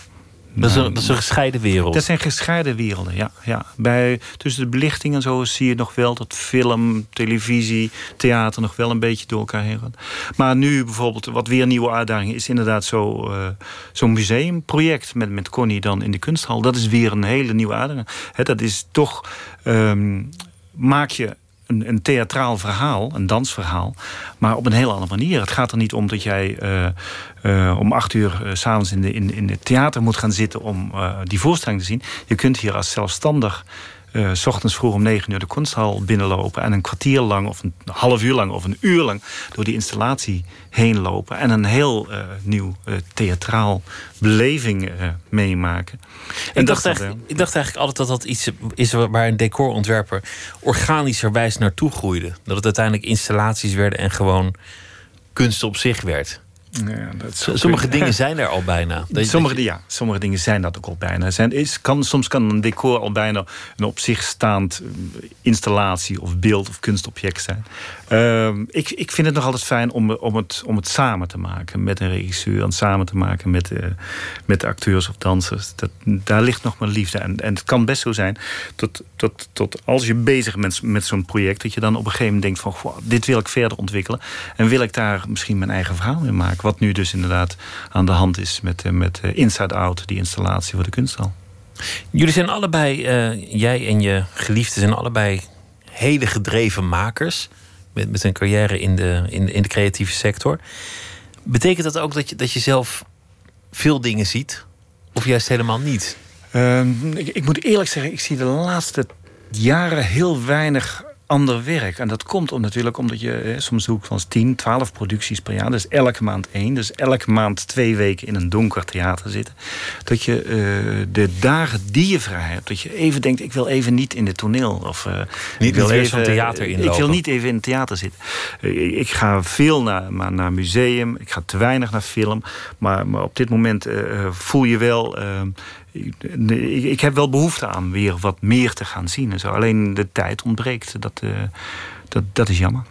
dat is, een, dat is een gescheiden wereld. Dat zijn gescheiden werelden, ja. ja. Bij, tussen de belichting en zo zie je nog wel dat film, televisie, theater nog wel een beetje door elkaar heen gaan. Maar nu bijvoorbeeld, wat weer een nieuwe uitdaging is, inderdaad zo'n uh, zo museumproject met, met Connie dan in de kunsthal. Dat is weer een hele nieuwe uitdaging. He, dat is toch, um, maak je een, een, theatraal verhaal, een dansverhaal, maar op een heel andere manier. Het gaat er niet om dat jij uh, uh, om acht uur uh, s'avonds in, in, in het theater moet gaan zitten om die voorstelling te zien. Je kunt hier als zelfstandig uh, s ochtends vroeg om negen uur de kunsthal binnenlopen... en een kwartier lang of een half uur lang of een uur lang... door die installatie heen lopen... en een heel uh, nieuw uh, theatraal beleving meemaken. En ik, dacht eigenlijk, ik dacht eigenlijk altijd dat dat iets is... waar een decorontwerper organischerwijs naartoe groeide. Dat het uiteindelijk installaties werden en gewoon kunst op zich werd. Ja, dat zou Sommige dingen zijn er al bijna. Dat sommige, dat je- ja, sommige dingen zijn dat ook al bijna. Zijn, is, kan, soms kan een decor al bijna een op zich staand eh, installatie of beeld of kunstobject zijn. Ehm, ik, ik vind het nog altijd fijn om, om, het, om het samen te maken met een regisseur en samen te maken met, eh, met de acteurs of dansers. Dat, daar ligt nog mijn liefde. En, en het kan best zo zijn dat, dat, dat als je bezig bent met zo'n project, dat je dan op een gegeven moment denkt van "Goh, dit wil ik verder ontwikkelen. En wil ik daar misschien mijn eigen verhaal in maken. Wat nu dus inderdaad aan de hand is met, eh, met eh, Inside Out, die installatie voor de kunsthal. Jullie zijn allebei, eh, jij en je geliefde zijn allebei hele gedreven makers. Met, met een carrière in de, in, in de creatieve sector. Betekent dat ook dat je, dat je zelf veel dingen ziet? Of juist helemaal niet? Ehm, ik, ik moet eerlijk zeggen, ik zie de laatste jaren heel weinig ander werk. En dat komt om, natuurlijk omdat je eh, soms doe ik van 10, 12 producties per jaar. Dus elke maand één. Dus elke maand twee weken in een donker theater zitten. Dat je eh, de dagen die je vrij hebt, dat je even denkt: ik wil even niet in het toneel. Of, eh, ik wil niet even zo'n theater Ik inlopen. wil niet even in het theater zitten. Eh, ik ga veel naar, maar naar museum. Ik ga te weinig naar film. Maar, maar op dit moment eh, eh, voel je wel. Ik, ik, ik heb wel behoefte aan weer wat meer te gaan zien. En zo. Alleen de tijd ontbreekt. Dat, eh, dat, dat is jammer.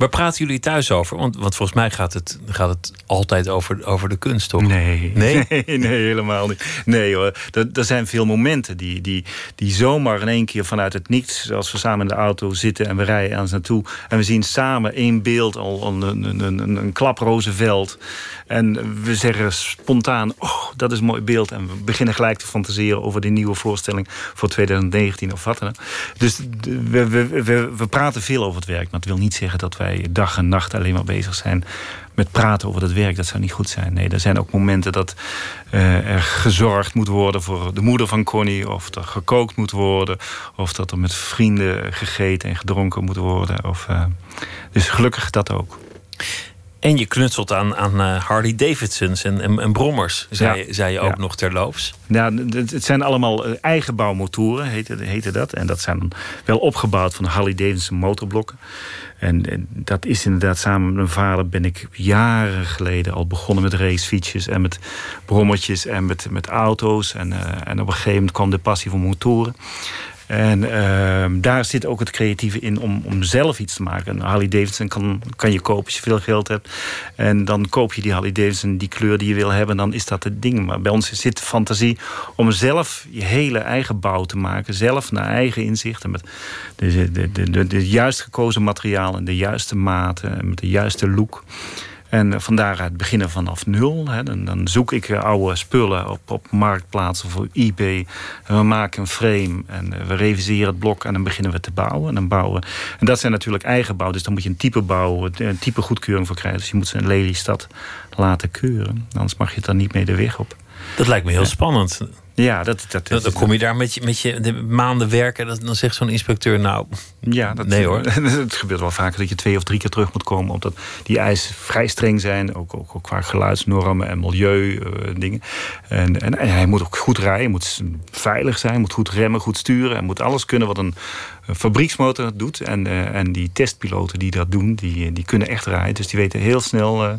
Waar praten jullie thuis over? Want, want volgens mij gaat het, gaat het altijd over, over de kunst, toch? Nee. Nee? nee, nee, helemaal niet. Nee hoor, er, er zijn veel momenten die, die, die zomaar in één keer vanuit het niets... als we samen in de auto zitten en we rijden ergens naartoe... en we zien samen één beeld, al, een, een, een, een klaproze veld... en we zeggen spontaan, oh, dat is een mooi beeld... en we beginnen gelijk te fantaseren over die nieuwe voorstelling... voor 2019 of wat dan ook. Dus we, we, we, we praten veel over het werk... maar dat wil niet zeggen dat wij dag en nacht alleen maar bezig zijn met praten over het werk, dat zou niet goed zijn. Nee, er zijn ook momenten dat eh, er gezorgd moet worden voor de moeder van Connie, of er gekookt moet worden, of dat er met vrienden gegeten en gedronken moet worden. Of, eh, dus gelukkig dat ook. En je knutselt aan, aan eh, Harley Davidsons en, en, en brommers, zei, Ja. zei je ook Ja. nog terloops. Ja, het zijn allemaal eh, eigenbouwmotoren, heette, heette dat. En dat zijn wel opgebouwd van Harley Davidson motorblokken. En, en dat is inderdaad samen met mijn vader ben ik jaren geleden al begonnen met racefietsjes en met brommetjes en met, met auto's. En, eh, en op een gegeven moment kwam de passie voor motoren. En ehm, daar zit ook het creatieve in om, om zelf iets te maken. Een Harley Davidson kan, kan je kopen als je veel geld hebt. En dan koop je die Harley Davidson, die kleur die je wil hebben. Dan is dat het ding. Maar bij ons zit de fantasie om zelf je hele eigen bouw te maken. Zelf naar eigen inzichten. Met de, de, de, de, de juist gekozen materialen, de juiste maten. En met de juiste look. En eh, van daaruit beginnen vanaf nul. Hè. Dan, dan zoek ik eh, oude spullen op, op marktplaatsen voor eBay. En we maken een frame en eh, we reviseren het blok en dan beginnen we te bouwen. En, dan bouwen. en dat zijn natuurlijk eigen bouw. Dus dan moet je een type bouwen, een type goedkeuring voor krijgen. Dus je moet ze in Lelystad laten keuren. Anders mag je het dan niet mee de weg op. Dat lijkt me heel spannend. Ja, dat, dat, Dan, dan kom je daar met je, met je de maanden werken. Dan, dan zegt zo'n inspecteur, nou, Ja, dat, Nee, hoor. Het gebeurt wel vaker dat je twee of drie keer terug moet komen. Omdat die eisen vrij streng zijn. Ook, ook, ook qua geluidsnormen en milieu eh, dingen. En, en, en hij moet ook goed rijden. moet veilig zijn. Moet goed remmen, goed sturen. En moet alles kunnen wat een fabrieksmotor doet. En, eh, en die testpiloten die dat doen, die, die kunnen echt rijden. Dus die weten heel snel eh,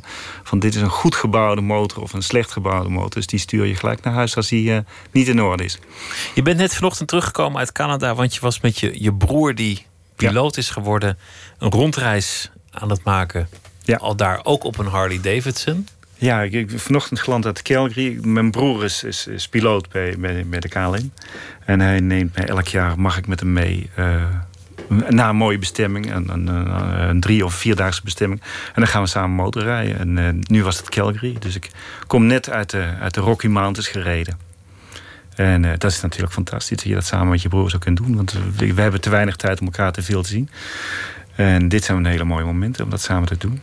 van dit is een goed gebouwde motor of een slecht gebouwde motor. Dus die stuur je gelijk naar huis als die eh, niet in orde is. je bent net vanochtend teruggekomen uit Canada... want je was met je, je broer, die piloot is geworden... een rondreis aan het maken. Ja. Al daar ook op een Harley Davidson. Ja, ik, ik vanochtend geland uit Calgary. Mijn broer is, is, piloot bij, bij, de KLM. En hij neemt mij elk jaar, mag ik met hem mee... eh, naar een mooie bestemming, een, een, een, drie- of vierdaagse bestemming. En dan gaan we samen motorrijden. En eh, nu was het Calgary. Dus ik kom net uit de, uit de Rocky Mountains gereden. En eh, dat is natuurlijk fantastisch dat je dat samen met je broer zou kunnen doen. Want we, we hebben te weinig tijd om elkaar te veel te zien. En dit zijn hele mooie momenten om dat samen te doen.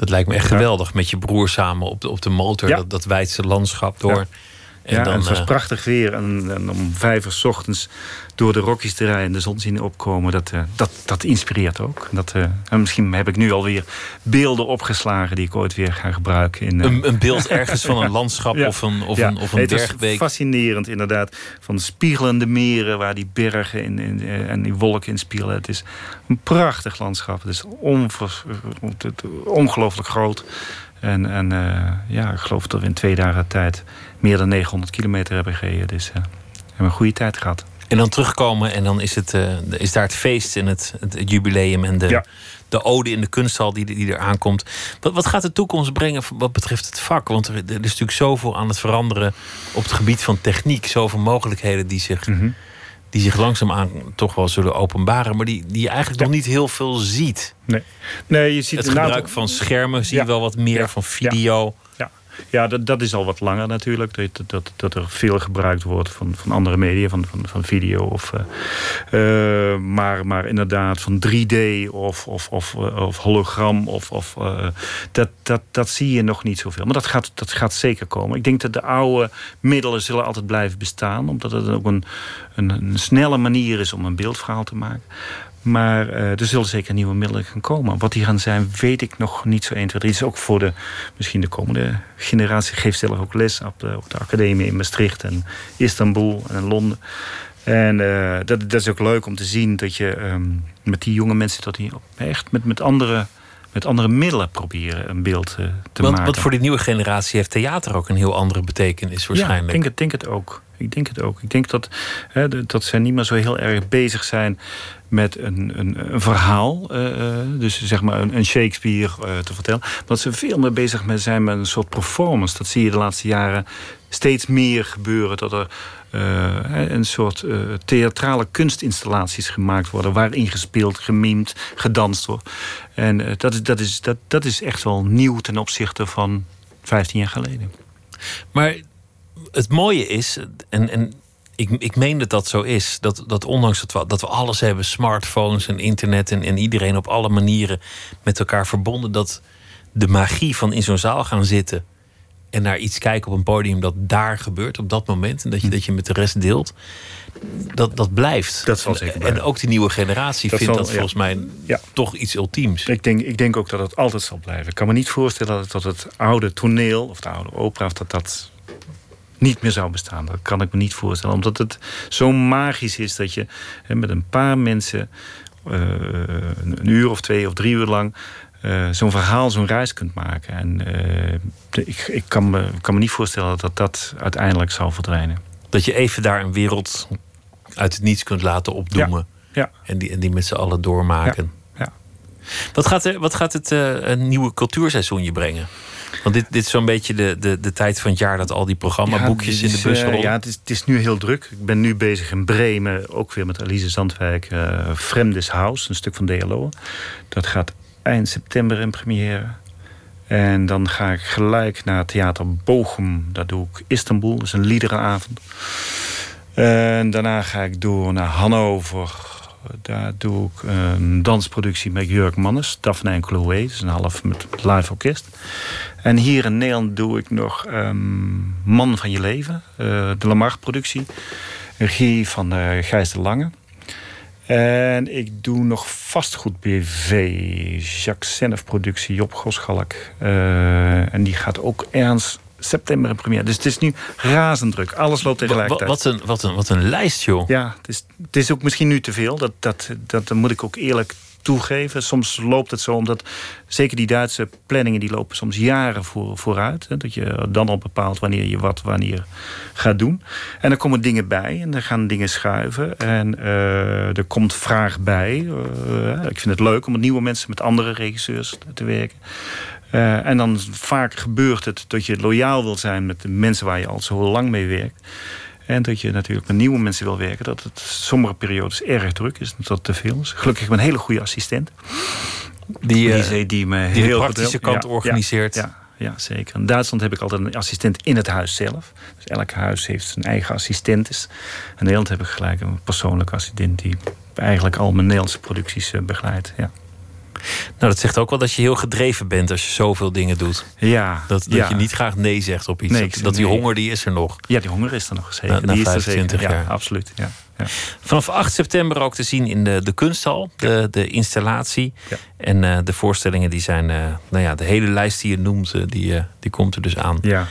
Dat lijkt me echt geweldig. Met je broer samen op de, op de motor. Ja. Dat, dat wijdse landschap door. Ja. En ja, dan, en het was eh, prachtig weer. En, en om vijf uur 's ochtends door de Rockies te rijden en de zon zien opkomen, dat, eh, dat, dat inspireert ook. Dat, eh, en misschien heb ik nu alweer beelden opgeslagen die ik ooit weer ga gebruiken. In, een, een beeld ergens van een landschap Ja. of een, of een, of een bergbeek. fascinerend inderdaad. Van de spiegelende meren waar die bergen in, in, en die wolken in spiegelen. Het is een prachtig landschap. Het is ongelooflijk groot. En, en ja, ik geloof dat we in twee dagen tijd meer dan 900 kilometer hebben gereden. Dus we hebben een goede tijd gehad. En dan terugkomen en dan is, het, is daar het feest en het, het jubileum en de, de ode in de kunsthal die, die er aankomt. Wat, wat gaat de toekomst brengen wat betreft het vak? Want er, is natuurlijk zoveel aan het veranderen op het gebied van techniek. Zoveel mogelijkheden die zich, mm die zich langzaamaan toch wel zullen openbaren. Maar die, die je eigenlijk nog niet heel veel ziet. Nee, nee je ziet het gebruik van schermen zie je wel wat meer, van video. Ja, dat, dat is al wat langer natuurlijk. Dat, dat, dat er veel gebruikt wordt van, van andere media, van, van, van video. Of, uh, maar, maar inderdaad van 3D of, of, of, of hologram. Of, of, dat, dat, dat zie je nog niet zoveel. Maar dat gaat, dat gaat zeker komen. Ik denk dat de oude middelen zullen altijd blijven bestaan. Omdat het ook een, een, een snelle manier is om een beeldverhaal te maken. Maar uh, er zullen zeker nieuwe middelen gaan komen. Wat die gaan zijn, weet ik nog niet zo 1, 2, 3. is ook voor de, misschien de komende generatie. Ik geef zelf ook les op de, op de academie in Maastricht en Istanbul en Londen. En uh, dat, dat is ook leuk om te zien dat je um, met die jonge mensen... dat die echt met, met, andere, met andere middelen proberen een beeld uh, te want, maken. Want voor die nieuwe generatie heeft theater ook een heel andere betekenis waarschijnlijk. Ja, ik denk het, denk het ook. Ik denk het ook. Ik denk dat, hè, dat zij niet meer zo heel erg bezig zijn met een, een, een verhaal. Uh, dus zeg maar een, een Shakespeare uh, te vertellen. Maar dat ze veel meer bezig met zijn met een soort performance. Dat zie je de laatste jaren steeds meer gebeuren. Dat er een soort theatrale kunstinstallaties gemaakt worden. Waarin gespeeld, gemimd, gedanst wordt. En dat, is, dat, is, dat, dat is echt wel nieuw ten opzichte van 15 jaar geleden. Maar het mooie is, en ik, ik meen dat dat zo is. Dat, dat ondanks dat we, dat we alles hebben, smartphones en internet en, en iedereen op alle manieren met elkaar verbonden, dat de magie van in zo'n zaal gaan zitten en naar iets kijken op een podium dat daar gebeurt op dat moment en dat je, hm. dat je met de rest deelt, dat, dat blijft. Dat zal zeker En ook die nieuwe generatie vindt dat volgens mij ja. toch iets ultiems. Ik denk, ik denk ook dat het altijd zal blijven. Ik kan me niet voorstellen dat het oude toneel of de oude opera, dat dat niet meer zou bestaan. Dat kan ik me niet voorstellen. Omdat het zo magisch is dat je hè, met een paar mensen uh, een uur of twee of drie uur lang uh, zo'n verhaal, zo'n reis kunt maken. En uh, ik, ik kan, me, kan me niet voorstellen dat dat uiteindelijk zal verdwijnen. Dat je even daar een wereld uit het niets kunt laten opdoemen. Ja. ja. En, die, en die met z'n allen doormaken. Ja. Wat gaat, er, wat gaat het een nieuwe cultuurseizoen je brengen? Want dit, dit is zo'n beetje de, de, de tijd van het jaar dat al die programmaboekjes in de bus rollen. Uh, ja, het is, het is nu heel druk. Ik ben nu bezig in Bremen, ook weer met Elise Zandwijk. Uh, Fremdes House, een stuk van DLO. Dat gaat eind september in première. En dan ga ik gelijk naar Theater Bochum. Daar doe ik Istanbul, dat is een liederenavond. En daarna ga ik door naar Hannover. Daar doe ik een dansproductie met Jurk Mannes, Daphne en Chloe. Dat is een half met live orkest. En hier in Nederland doe ik nog um, Man van je leven, uh, de Lamar-productie. Regie van uh, Gijs de Lange. En ik doe nog vastgoed BV, Jacques Senef productie, Job Goschalk. Uh, en die gaat ook ergens september in première. Dus het is nu razend druk. Alles loopt tegelijkertijd. Wat, wat, een, wat, een, wat een lijst, joh. Ja, het is, het is ook misschien nu te veel. Dat, dat, dat moet ik ook eerlijk toegeven. Soms loopt het zo omdat zeker die Duitse planningen die lopen soms jaren voor, vooruit. Hè, dat je dan al bepaalt wanneer je wat wanneer gaat doen. En dan komen dingen bij en dan gaan dingen schuiven. En uh, er komt vraag bij. Uh, ik vind het leuk om met nieuwe mensen met andere regisseurs te werken. Uh, en dan vaak gebeurt het dat je loyaal wil zijn met de mensen waar je al zo lang mee werkt. En dat je natuurlijk met nieuwe mensen wil werken. Dat het sommige periodes erg druk is. Dat dat te veel is. Gelukkig heb ik een hele goede assistent. Die, die, die, die me die heel de praktische kant organiseert. Ja, ja, zeker. In Duitsland heb ik altijd een assistent in het huis zelf. Dus elk huis heeft zijn eigen assistentes. In Nederland heb ik gelijk een persoonlijke assistent... die eigenlijk al mijn Nederlandse producties uh, begeleidt. Ja. Nou, dat zegt ook wel dat je heel gedreven bent als je zoveel dingen doet. Ja. Dat, dat je niet graag nee zegt op iets. Nee, dat, die honger, die is er nog. Ja, die honger is er nog zeker. Na, na 25 jaar. Ja, absoluut. Ja. Ja. Vanaf 8 september ook te zien in de, de kunsthal, de, de installatie. En uh, de voorstellingen die zijn, uh, nou ja, de hele lijst die je noemt, uh, die, die komt er dus aan. Ja.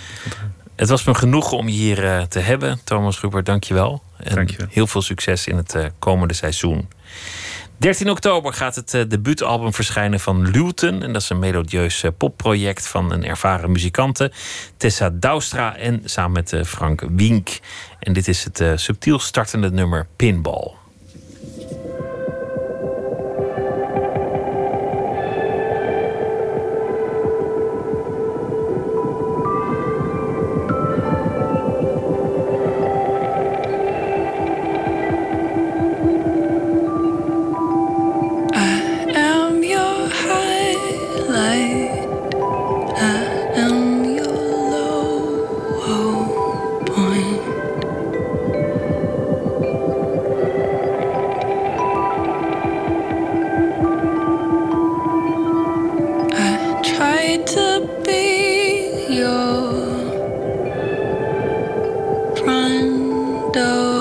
Het was me genoeg om je hier te hebben. Thomas Rupert, dank je wel. En dank je wel. heel veel succes in het komende seizoen. 13 oktober gaat het uh, debuutalbum verschijnen van Luton. En dat is een melodieus uh, popproject van een ervaren muzikante. Tessa Douwstra en samen met uh, Frank Wink. En dit is het subtiel startende nummer Pinball. front door.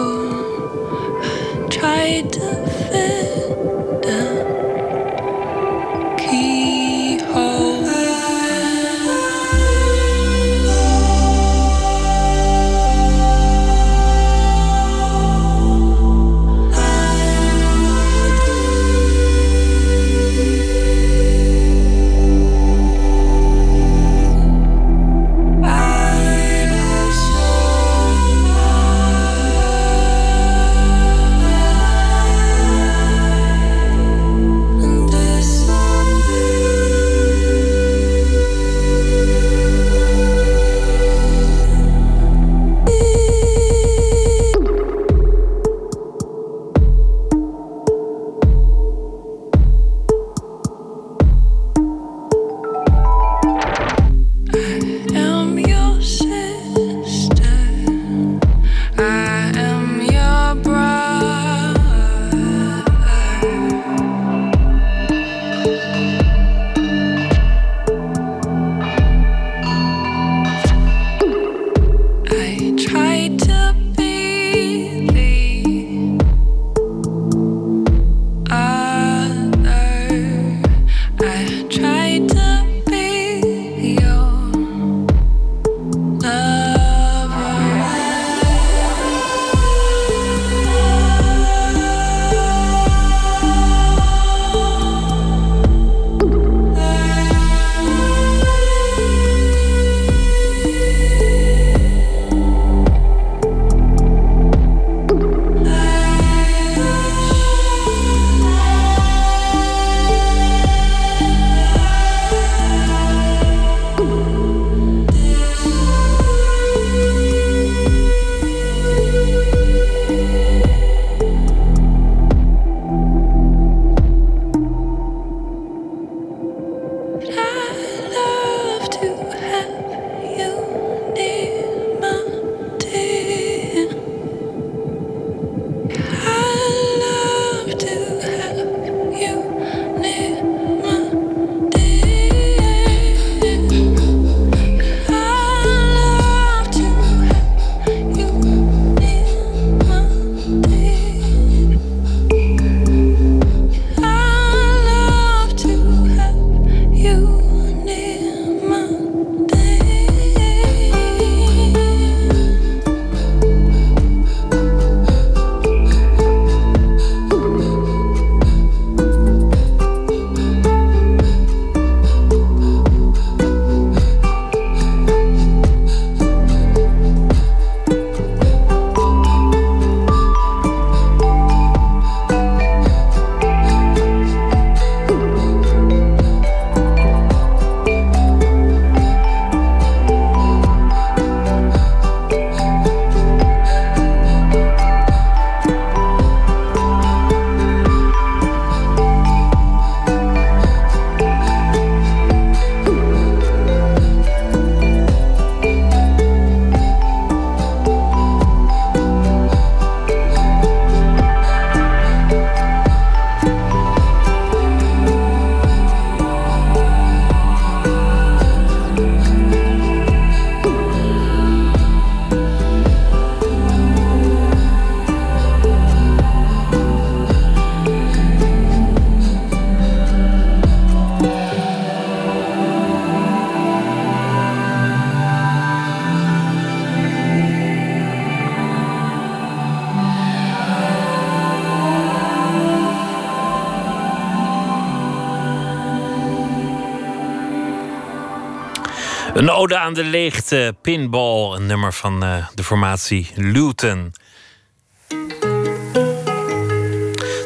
Aan de leegte, pinball, een nummer van uh, de formatie Luton.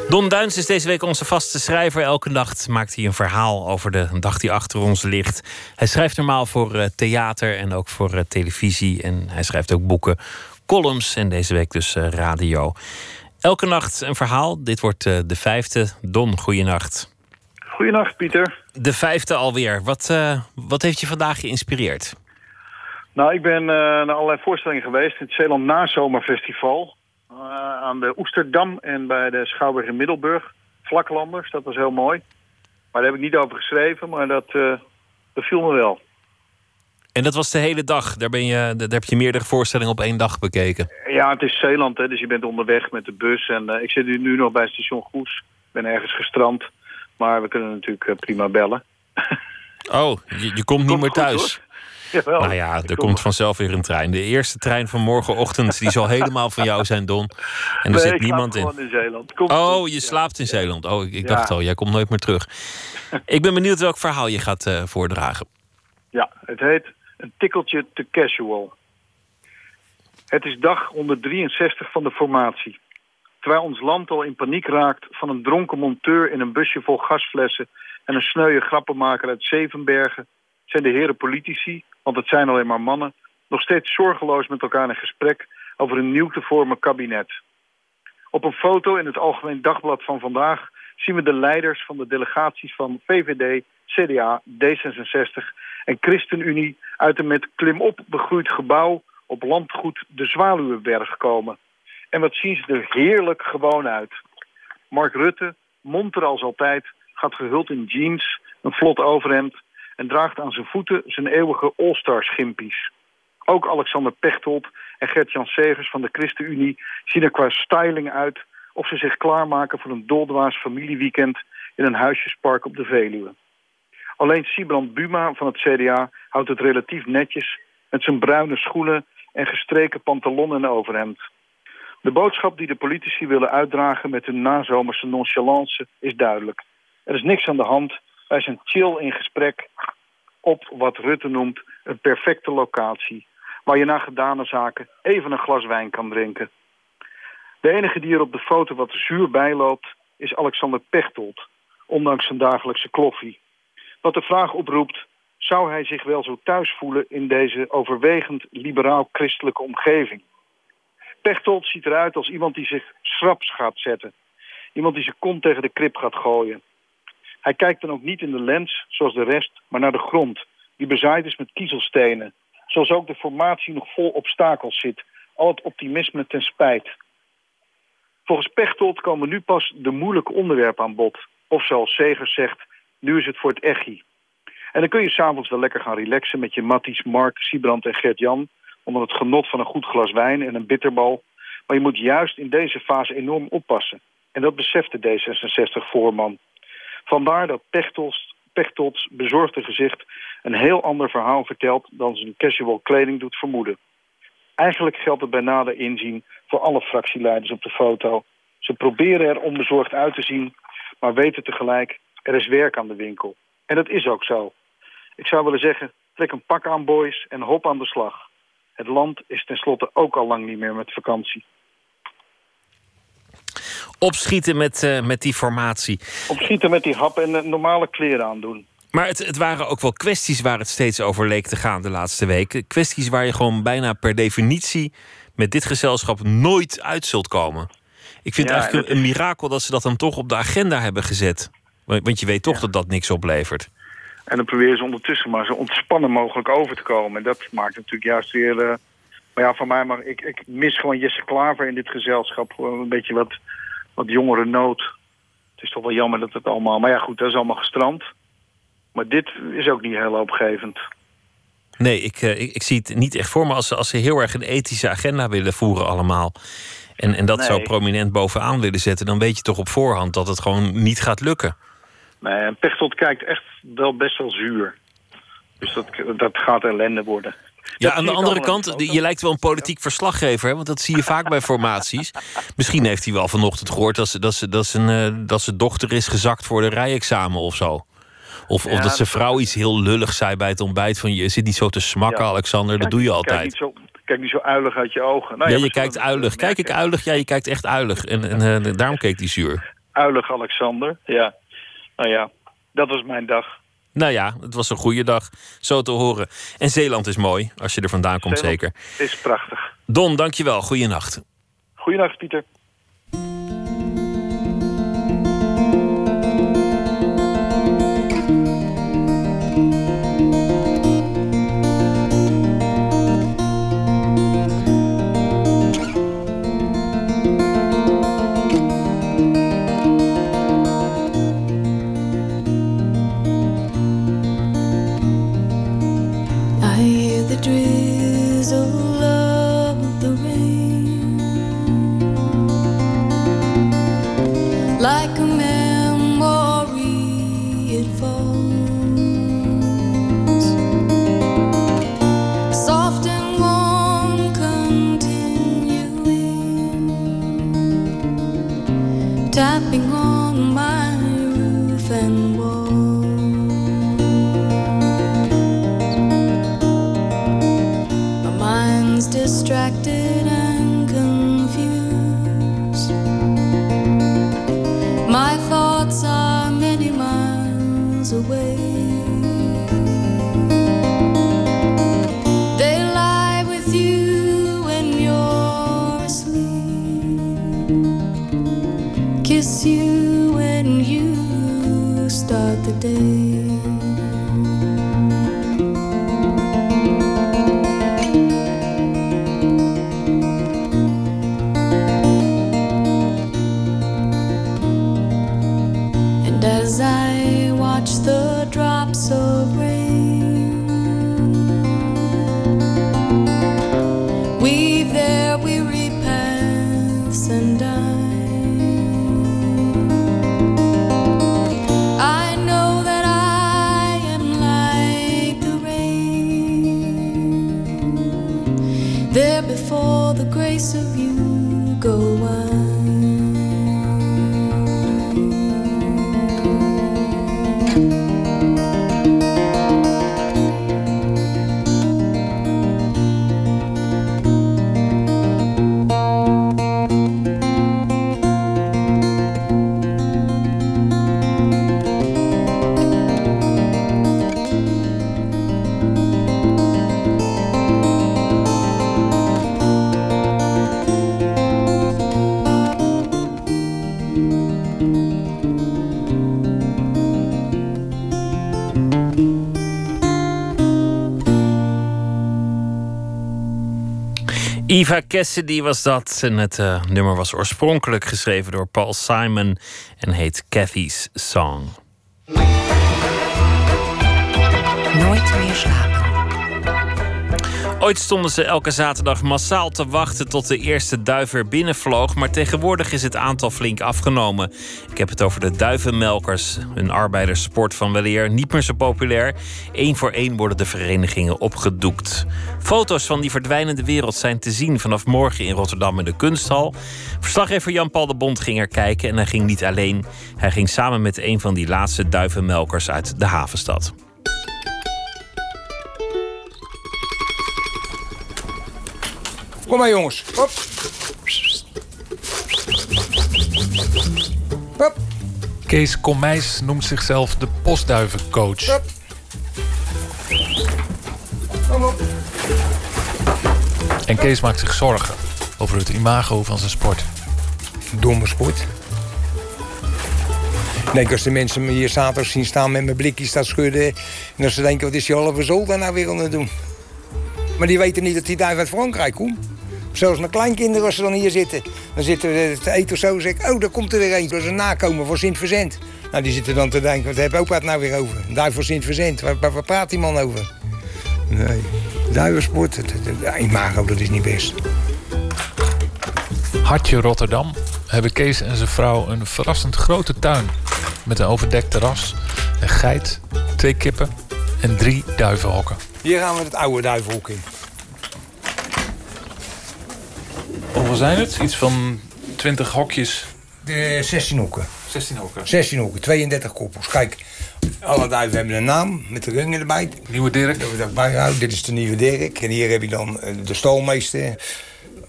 Don Duins is deze week onze vaste schrijver. Elke nacht maakt hij een verhaal over de dag die achter ons ligt. Hij schrijft normaal voor uh, theater en ook voor uh, televisie. En hij schrijft ook boeken, columns en deze week dus radio. Elke nacht een verhaal. Dit wordt de vijfde. Don, goeienacht. Goedenacht, Pieter. De vijfde alweer. Wat, uh, wat heeft je vandaag geïnspireerd? Nou, ik ben uh, naar allerlei voorstellingen geweest. In het Zeeland Nazomerfestival. Uh, aan de Oesterdam en bij de Schouwburg in Middelburg. Vlaklanders, dat was heel mooi. Maar daar heb ik niet over geschreven, maar dat beviel me wel. En dat was de hele dag? Daar, ben je, daar heb je meerdere voorstellingen op één dag bekeken? Ja, het is Zeeland, hè, dus je bent onderweg met de bus. En ik zit nu nog bij station Goes. Ik ben ergens gestrand. Maar we kunnen natuurlijk eh, prima bellen. Oh, je, je komt niet meer thuis. Jawel, nou ja, er komt vanzelf weer een trein. De eerste trein van morgenochtend die zal helemaal van jou zijn, Don. En er zit niemand in. in Zeeland. oh, je slaapt in Zeeland. Oh, ik, dacht al, jij komt nooit meer terug. ik ben benieuwd welk verhaal je gaat uh, voordragen. Ja, het heet Een tikkeltje te casual. Het is dag 163 van de formatie. Terwijl ons land al in paniek raakt van een dronken monteur in een busje vol gasflessen en een sneuwe grappenmaker uit Zevenbergen, zijn de heren politici, want het zijn alleen maar mannen, nog steeds zorgeloos met elkaar in gesprek over een nieuw te vormen kabinet. Op een foto in het Algemeen Dagblad van vandaag zien we de leiders van de delegaties van VVD, CDA, D66 en ChristenUnie uit een met klimop begroeid gebouw op landgoed de Zwaluwenberg komen. En wat zien ze er heerlijk gewoon uit. Mark Rutte, monter als altijd, gaat gehuld in jeans, een vlot overhemd... en draagt aan zijn voeten zijn eeuwige All-Star schimpies. Ook Alexander Pechtold en Gert-Jan Segers van de ChristenUnie zien er qua styling uit... of ze zich klaarmaken voor een doldwaas familieweekend in een huisjespark op de Veluwe. Alleen Sibrand Buma van het CDA houdt het relatief netjes... met zijn bruine schoenen en gestreken pantalon en overhemd. De boodschap die de politici willen uitdragen met hun nazomerse nonchalance is duidelijk. Er is niks aan de hand. Wij zijn chill in gesprek op wat Rutte noemt een perfecte locatie. Waar je na gedane zaken even een glas wijn kan drinken. De enige die er op de foto wat zuur bijloopt is Alexander Pechtold. Ondanks zijn dagelijkse kloffie. Wat de vraag oproept, zou hij zich wel zo thuis voelen in deze overwegend liberaal-christelijke omgeving? Pechtold ziet eruit als iemand die zich schraps gaat zetten. Iemand die zijn kont tegen de krip gaat gooien. Hij kijkt dan ook niet in de lens, zoals de rest, maar naar de grond, die bezaaid is met kiezelstenen. Zoals ook de formatie nog vol obstakels zit. Al het optimisme ten spijt. Volgens Pechtold komen nu pas de moeilijke onderwerpen aan bod. Of zoals Segers zegt, nu is het voor het echi. En dan kun je s'avonds wel lekker gaan relaxen met je Matties, Mark, Siebrand en Gert-Jan onder het genot van een goed glas wijn en een bitterbal. Maar je moet juist in deze fase enorm oppassen. En dat besefte D66-voorman. Vandaar dat Pechtols, Pechtols bezorgde gezicht een heel ander verhaal vertelt... dan zijn casual kleding doet vermoeden. Eigenlijk geldt het bij nader inzien voor alle fractieleiders op de foto. Ze proberen er onbezorgd uit te zien, maar weten tegelijk... er is werk aan de winkel. En dat is ook zo. Ik zou willen zeggen, trek een pak aan boys en hop aan de slag. Het land is tenslotte ook al lang niet meer met vakantie. Opschieten met, uh, met die formatie. Opschieten met die hap en normale kleren aandoen. Maar het, het, waren ook wel kwesties waar het steeds over leek te gaan de laatste weken. Kwesties waar je gewoon bijna per definitie met dit gezelschap nooit uit zult komen. Ik vind het eigenlijk een, een, mirakel dat ze dat dan toch op de agenda hebben gezet. Want je weet toch dat dat niks oplevert. En dan proberen ze ondertussen maar zo ontspannen mogelijk over te komen. En dat maakt natuurlijk juist weer... Uh, maar ja, van mij mag ik, ik mis gewoon Jesse Klaver in dit gezelschap. Gewoon een beetje wat, wat jongere nood. Het is toch wel jammer dat het allemaal... Maar ja, goed, dat is allemaal gestrand. Maar dit is ook niet heel opgevend. Nee, ik, uh, ik, ik, zie het niet echt voor me als ze, als ze heel erg een ethische agenda willen voeren allemaal. En, en dat nee. zo prominent bovenaan willen zetten... dan weet je toch op voorhand dat het gewoon niet gaat lukken. Nee, en Pechtold kijkt echt wel best wel zuur. Dus dat, dat gaat ellende worden. Ja, aan de andere kant, je lijkt wel een politiek verslaggever, hè? want dat zie je vaak bij formaties. Misschien heeft hij wel vanochtend gehoord dat, ze, dat, ze, dat, zijn, uh, dat zijn dochter is gezakt voor de rijexamen of zo. Of, of Ja, dat zijn vrouw iets heel lullig zei bij het ontbijt. Van je zit niet zo te smakken, Ja. Alexander. Dat Kijk- doe je Kijk altijd. niet, zo, kijk niet zo uilig uit je ogen. Nou ja, je kijkt uilig. Kijk ik uilig? Ja, je kijkt echt uilig. En, en eh, daarom keek hij zuur. Uilig Alexander, ja. Nou ja, dat was mijn dag. Nou ja, het was een goede dag. Zo te horen. En Zeeland is mooi, als je er vandaan komt Zeeland zeker. is prachtig. Don, dankjewel. Goeienacht. Goeienacht, Pieter. Start the day. Eva Cassidy was dat. En het eh, nummer was oorspronkelijk geschreven door Paul Simon en heet Cathy's Song. Nooit meer slapen. Ooit stonden ze elke zaterdag massaal te wachten tot de eerste duif er binnenvloog. Maar tegenwoordig is het aantal flink afgenomen. Ik heb het over de duivenmelkers. Een arbeiderssport van weleer niet meer zo populair. Eén voor één worden de verenigingen opgedoekt. Foto's van die verdwijnende wereld zijn te zien vanaf morgen in Rotterdam in de Kunsthal. Verslaggever Jan-Paul de Bond ging er kijken en hij ging niet alleen. Hij ging samen met een van die laatste duivenmelkers uit de havenstad. Kom maar jongens. Hop. Hop. Kees Komijs noemt zichzelf de postduivencoach. Hop. Kom op. En Kees maakt zich zorgen over het imago van zijn sport. Domme sport. Denk als de mensen me hier zaterdag zien staan met mijn blikjes staan schudden... en als ze denken, wat is die halve zool daar nou weer aan het doen? Maar die weten niet dat die duif uit Frankrijk komt. Zelfs mijn kleinkinderen, als ze dan hier zitten... dan zitten we te eten of zo, zeg ik... oh, daar komt er weer een. Dat is een nakomen voor Sint-Verzent. Nou, die zitten dan te denken, wat heb opa het nou weer over? Een duif voor Sint-Verzent, waar, waar, waar praat die man over? Nee, duivensport, het, het, het imago, dat is niet best. Hartje Rotterdam hebben Kees en zijn vrouw een verrassend grote tuin. Met een overdekt terras, een geit, twee kippen en drie duivenhokken. Hier gaan we het oude duivenhok in. Hoeveel zijn het? Iets van 20 hokjes De 16 hoeken. 16 hoeken. 16 hoeken, 32 koppels. Kijk, alle duiven hebben een naam met de ringen erbij. Nieuwe Dirk. Dat we dat bijhouden. Dit is de nieuwe Dirk. En hier heb je dan eh, de stalmeester.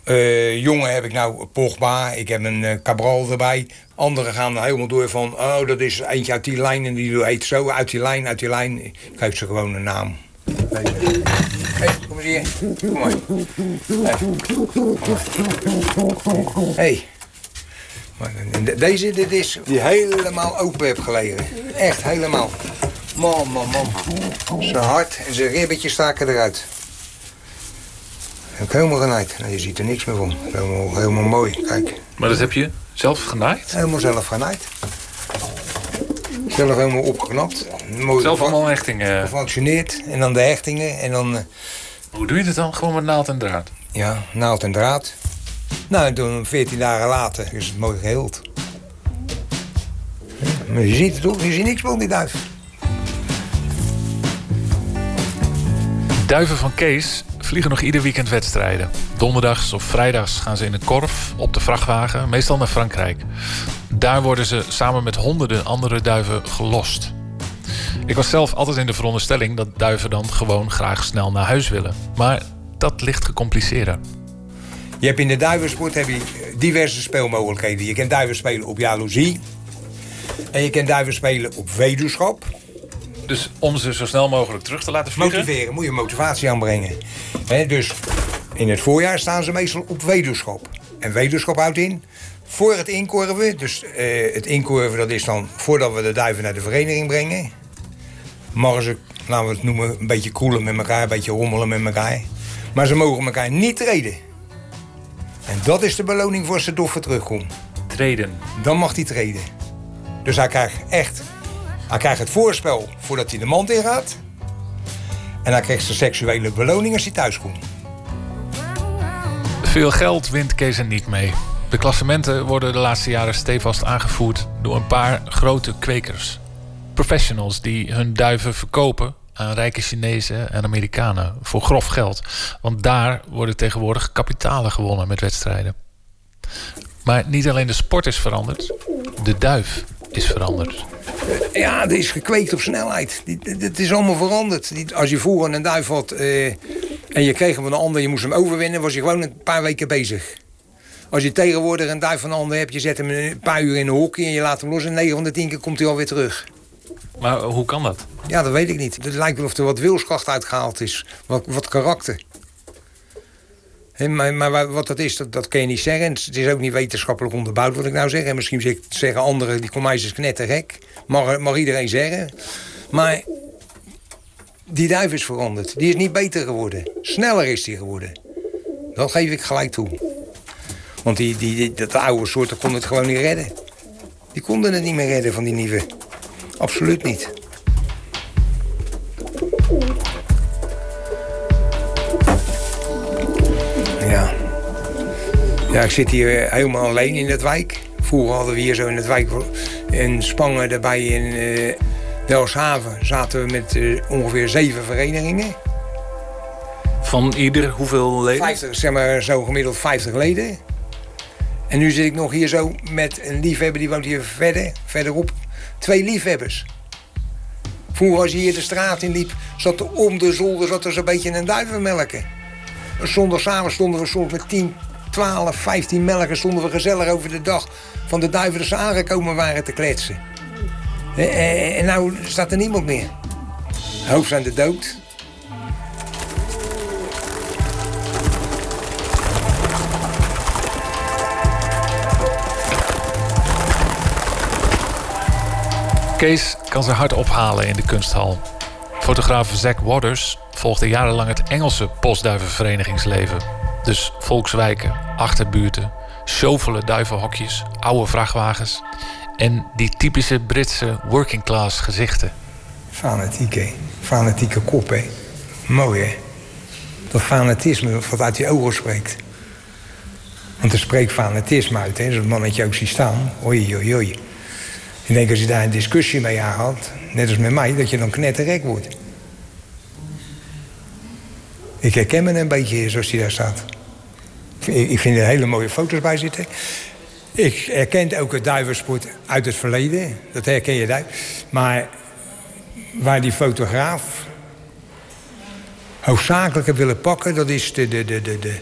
Eh, jongen heb ik nou Pogba. Ik heb een eh, Cabral erbij. Anderen gaan helemaal door van... oh, dat is eentje uit die lijn en die heet zo. Uit die lijn, uit die lijn. Ik geef ze gewoon een naam. Hey, kom eens hier. Kom maar. Hey. Deze, dit is die helemaal open heb gelegen. Echt helemaal. Man, man, man. Zijn hart en zijn ribbetjes staken eruit. Heb ik helemaal genaaid. Nou, je ziet er niks meer van. Helemaal, helemaal mooi. Kijk, Maar dat heb je zelf genaaid? helemaal zelf genaaid. Zelf helemaal opgeknapt. Mooi Zelf allemaal hechtingen. gefunctioneerd. En dan de hechtingen. En dan, eh, Hoe doe je dat dan? Gewoon met naald en draad? ja, naald en draad. Nou, en toen 14 dagen later is het mooi geheeld. Maar je ziet het toch? Je ziet niks van die duif. Duiven van Kees vliegen nog ieder weekend wedstrijden. Donderdags of vrijdags gaan ze in een korf op de vrachtwagen, meestal naar Frankrijk. Daar worden ze samen met honderden andere duiven gelost. Ik was zelf altijd in de veronderstelling dat duiven dan gewoon graag snel naar huis willen. Maar dat ligt gecompliceerder. Je hebt in de duivensport heb je diverse speelmogelijkheden. Je kan duiven spelen op jaloezie. En je kan duiven spelen op weduwschap. Dus om ze zo snel mogelijk terug te laten vliegen. Motiveren, moet je motivatie aanbrengen. Hè, dus in het voorjaar staan ze meestal op weduwschap. En weduwschap houdt in, voor het inkorven... dus eh, het inkorven dat is dan voordat we de duiven naar de vereniging brengen... mogen ze, laten we het noemen, een beetje kroelen met elkaar... een beetje rommelen met elkaar. Maar ze mogen elkaar niet treden. En dat is de beloning voor als de doffer terugkomt. Treden. Dan mag hij treden. Dus hij krijgt echt... Hij krijgt het voorspel voordat hij de mand ingaat. En hij krijgt zijn seksuele beloning als hij thuis komt. Veel geld wint Kees niet mee. De klassementen worden de laatste jaren stevast aangevoerd door een paar grote kwekers. Professionals die hun duiven verkopen aan rijke Chinezen en Amerikanen voor grof geld. Want daar worden tegenwoordig kapitalen gewonnen met wedstrijden. Maar niet alleen de sport is veranderd, de duif is veranderd. Ja, er is gekweekt op snelheid. Het is allemaal veranderd. Als je vroeger een duif had eh, en je kreeg hem van een ander... je moest hem overwinnen, was je gewoon een paar weken bezig. Als je tegenwoordig een duif van een ander hebt... je zet hem een paar uur in een hokje en je laat hem los... en 9 van de 10 keer komt hij alweer terug. Maar hoe kan dat? Ja, dat weet ik niet. Het lijkt wel of er wat wilskracht uitgehaald is. Wat, wat karakter. Maar, maar wa- wat dat is, dat, dat kan je niet zeggen. Het is ook niet wetenschappelijk onderbouwd wat ik nou zeg. En misschien zeg- zeggen anderen, die komen is knettergek. Mag, mag iedereen zeggen. Maar die duif is veranderd. Die is niet beter geworden. Sneller is die geworden. Dat geef ik gelijk toe. Want die, die, die, dat oude soort kon het gewoon niet redden. Die konden het niet meer redden van die nieuwe. Absoluut niet. Ja, ik zit hier eh, helemaal alleen in het wijk. Vroeger hadden we hier zo in het wijk in Spangen, daarbij in eh Delfshaven... zaten we met eh, ongeveer zeven verenigingen. Van ieder hoeveel leden? 50, zeg maar zo gemiddeld 50 leden. En nu zit ik nog hier zo met een liefhebber, die woont hier verder, verderop. Twee liefhebbers. Vroeger als je hier de straat in liep, zat er om de zolder zat er zo'n beetje een duivenmelken. Zondagavond stonden we soms met 10, 12, 15 melken... stonden we gezellig over de dag van de ze aangekomen waren te kletsen. En, en, en nou staat er niemand meer. Hoofd aan de dood. Kees kan zijn hart ophalen in de kunsthal. Fotograaf Zack Waters volgde jarenlang het Engelse postduivenverenigingsleven. Dus volkswijken, achterbuurten, sjovele duivenhokjes, oude vrachtwagens... en die typische Britse working class gezichten. Fanatiek? Fanatieke kop, hè? Mooi, hè? Dat fanatisme wat uit die ogen spreekt. Want er spreekt fanatisme uit, hè? Zo'n mannetje ook ziet staan. Oei, oei, oei. Ik denk als je daar een discussie mee aangaat, net als met mij, dat je dan knetterrek wordt. Ik herken me een beetje zoals hij daar staat. Ik vind er hele mooie foto's bij zitten. Ik herken ook het duivensport uit het verleden. Dat herken je daar. Maar waar die fotograaf hoofdzakelijk willen pakken... dat is de, de, de, de, de,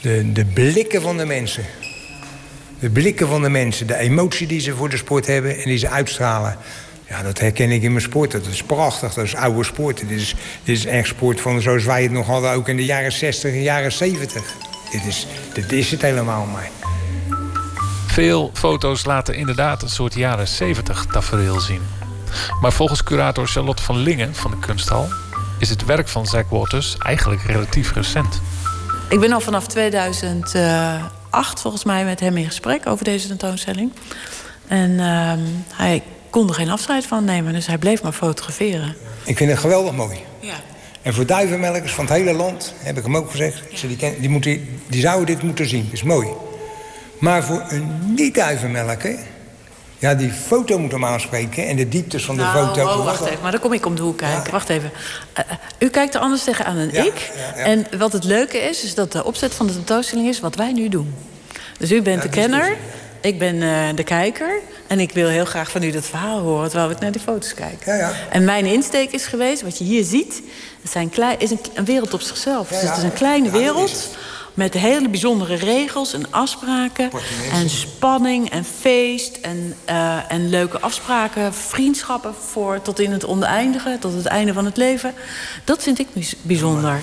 de, de blikken van de mensen. De blikken van de mensen, de emotie die ze voor de sport hebben... en die ze uitstralen. Ja, dat herken ik in mijn sport. Dat is prachtig, dat is oude sport. Dit is, dit is echt sport van zoals wij het nog hadden... ook in de jaren 60 en jaren 70. Dit is, dit is het helemaal maar. Veel foto's laten inderdaad een soort jaren 70 tafereel zien. Maar volgens curator Charlotte van Lingen van de Kunsthal... is het werk van Zack Waters eigenlijk relatief recent. Ik ben al vanaf 2008 volgens mij met hem in gesprek over deze tentoonstelling. En uh, hij kon er geen afscheid van nemen, dus hij bleef maar fotograferen. Ik vind het geweldig mooi. Ja. En voor duivenmelkers van het hele land, heb ik hem ook gezegd... Die, die, moeten, die zouden dit moeten zien, dat is mooi. Maar voor een niet-duivenmelker... Ja, die foto moet hem aanspreken en de dieptes van de nou, foto. Oh, wacht even, maar dan kom ik om de hoek kijken. Wacht even. Uh, u kijkt er anders tegenaan dan ik. En wat het leuke is, is dat de opzet van de tentoonstelling is wat wij nu doen. Dus u bent de kenner, ik ben uh, de kijker. En ik wil heel graag van u dat verhaal horen terwijl we naar die foto's kijken. En mijn insteek is geweest, wat je hier ziet, het zijn klein, is een, een, wereld op zichzelf. Dus het is een kleine wereld met hele bijzondere regels en afspraken. En spanning en feest en, uh, en leuke afspraken. Vriendschappen voor tot in het oneindige, tot het einde van het leven. Dat vind ik bijzonder.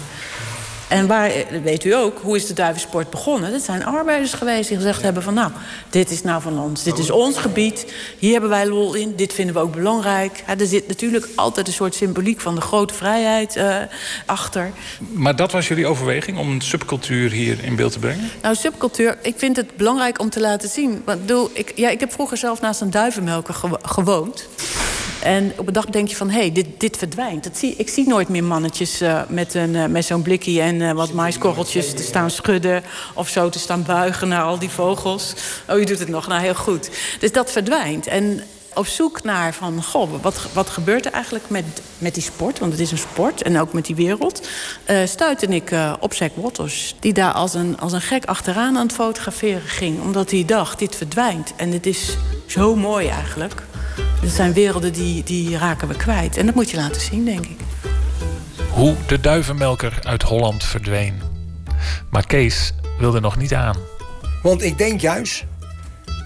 En waar, weet u ook, hoe is de duivensport begonnen? Dat zijn arbeiders geweest die gezegd hebben van... nou, dit is nou van ons, dit is ons gebied. Hier hebben wij lol in, dit vinden we ook belangrijk. Ja, er zit natuurlijk altijd een soort symboliek van de grote vrijheid uh, achter. Maar dat was jullie overweging om een subcultuur hier in beeld te brengen? Nou, subcultuur, ik vind het belangrijk om te laten zien. Want, bedoel, ik, ja, ik heb vroeger zelf naast een duivenmelker gewoond. En op een dag denk je van, hé, hey, dit, dit verdwijnt. Dat zie, ik zie nooit meer mannetjes uh, met, een, uh, met zo'n blikje en uh, wat maiskorreltjes te staan schudden... of zo te staan buigen naar al die vogels. Oh, je doet het nog, nou heel goed. Dus dat verdwijnt. En op zoek naar van, goh, wat, wat gebeurt er eigenlijk met, met die sport? Want het is een sport en ook met die wereld. Uh, stuitte ik uh, op Zack Waters. Die daar als een, als een gek achteraan aan het fotograferen ging. Omdat hij dacht, dit verdwijnt. En dit is zo mooi eigenlijk. Het zijn werelden die, die raken we kwijt. En dat moet je laten zien, denk ik. Hoe de duivenmelker uit Holland verdween. Maar Kees wilde nog niet aan. Want ik denk juist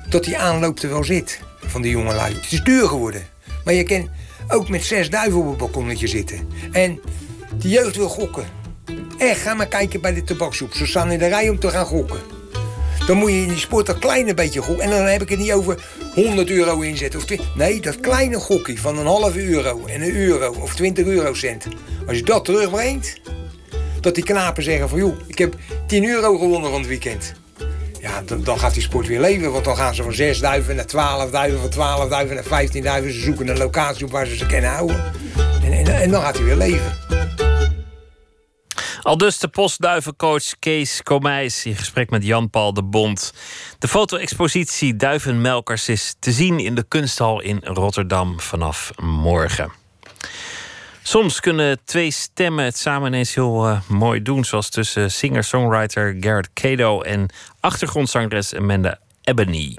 dat die aanloop er wel zit van die jonge lui. Het is duur geworden. Maar je kan ook met zes duiven op het balkonnetje zitten. En de jeugd wil gokken. Echt, ga maar kijken bij de tabaksoep. Ze staan in de rij om te gaan gokken. Dan moet je in die sport een kleine beetje gokken. En dan heb ik het niet over 100 euro inzetten. Of nee, dat kleine gokje van een halve euro en een euro of 20 eurocent. Als je dat terugbrengt, dat die knapen zeggen van... joh, ik heb 10 euro gewonnen van het weekend. Ja, dan, dan, gaat die sport weer leven. Want dan gaan ze van 6 duiven naar 12 duiven, van 12 duiven naar 15 duiven. Ze zoeken een locatie op waar ze ze kunnen houden. En, en, en dan gaat hij weer leven. Al dus de postduivencoach Kees Komijs in gesprek met Jan-Paul de Bond. De foto-expositie Duivenmelkers is te zien in de kunsthal in Rotterdam vanaf morgen. Soms kunnen twee stemmen het samen ineens heel uh, mooi doen. Zoals tussen singer-songwriter Garrett Cato en achtergrondzangeres Amanda Ebony.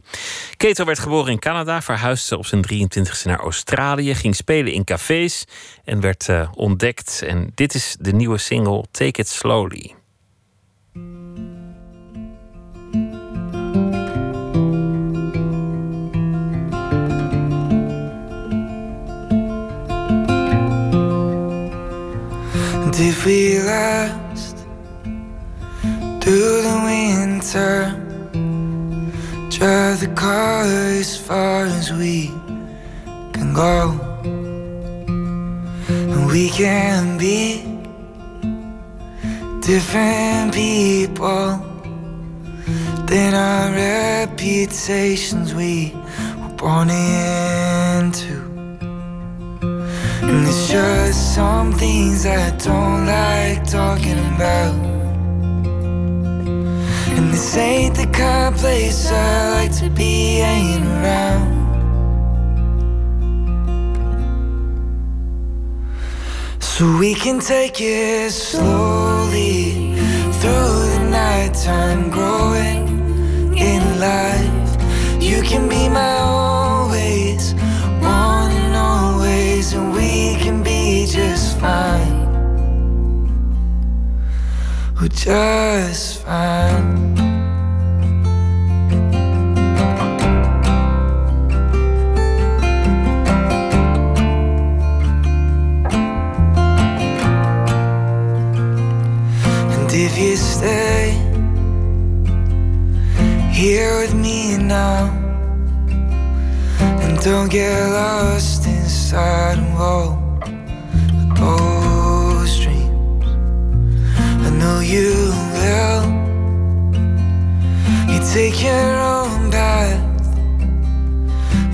Werd geboren in Canada, verhuisde op zijn 23e naar Australië, ging spelen in cafés en werd uh, ontdekt. En dit is de nieuwe single Take It Slowly. If we last through the winter, drive the car as far as we can go, and we can be different people than our reputations we were born into. And it's just some things I don't like talking about. This ain't the kind of place I like to be hanging around. So we can take it slowly through the nighttime, growing in life You can be my always, one and always, and we can be just fine. We're just fine. And if you stay here with me now and don't get lost inside of all know you will. You take your own path,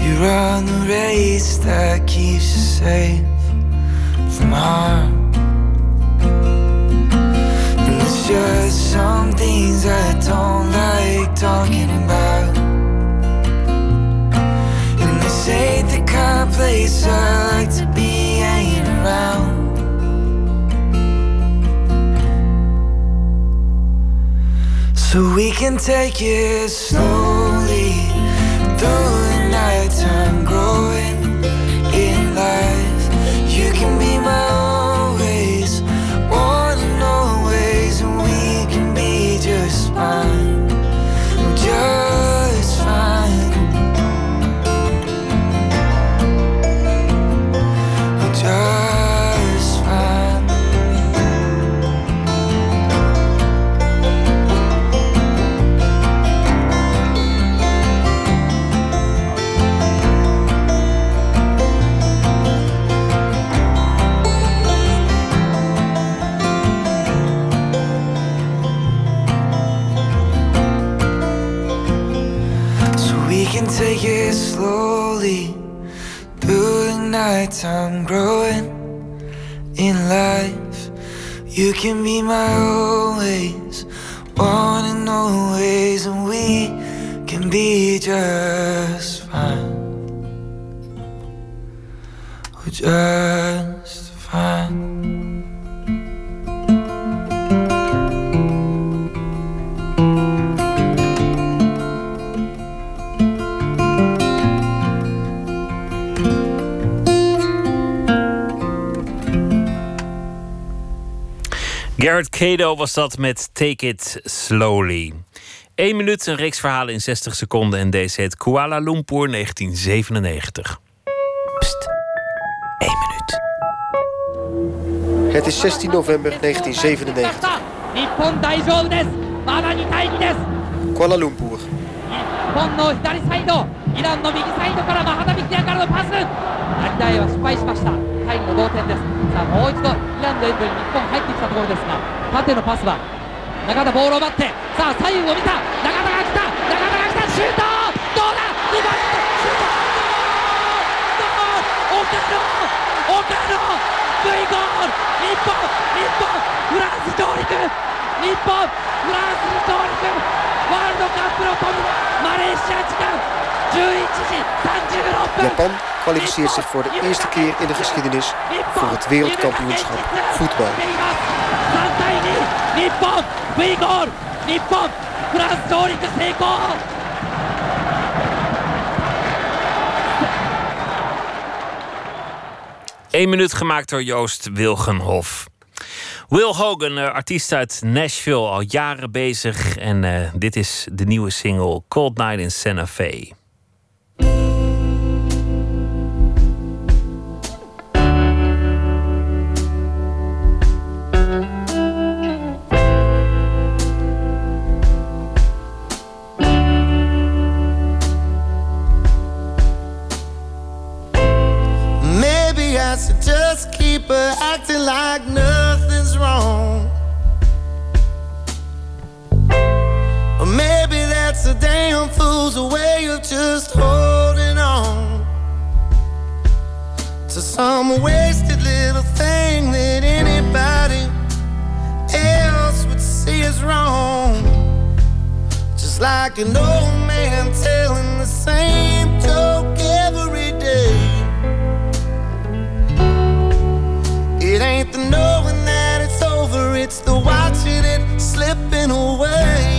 you run the race that keeps you safe from harm. And it's just some things I don't like talking about. And this ain't the kind of place I like to be hanging around. So we can take it slowly through the nighttime, growing in life. You can be my the nighttime, growing in life. You can be my always, one and always, and we can be just fine. Just Jared Kado was dat met Take It Slowly. 1 minuut, een reeks verhalen in 60 seconden. En deze het Kuala Lumpur 1997. Pst, 1 minuut. Het is 16 november 1997. Kuala Lumpur. タイムの同点です。さあもう一度イランのエンドに日本入ってきたところですが縦のパスは中田ボールを奪ってさあ左右を見た中田が来た中田が来たシュート!どうだ?リバウンド!シュート!岡野岡野 V ゴール!日本!日本!フランス上陸!日本!フランスに上陸!ワールドカップのトムマレーシア時間 !11 時36分! kwalificeert zich voor de eerste keer in de geschiedenis voor het wereldkampioenschap voetbal. Eén minuut gemaakt door Joost Wilgenhof. Will Hogan, eh, artiest uit Nashville, al jaren bezig. En eh, dit is de nieuwe single Cold Night in Santa Fe. Like nothing's wrong. Or maybe that's a damn fool's way of just holding on to some wasted little thing that anybody else would see as wrong. Just like an old man telling the same joke ain't the knowing that it's over, it's the watching it slipping away.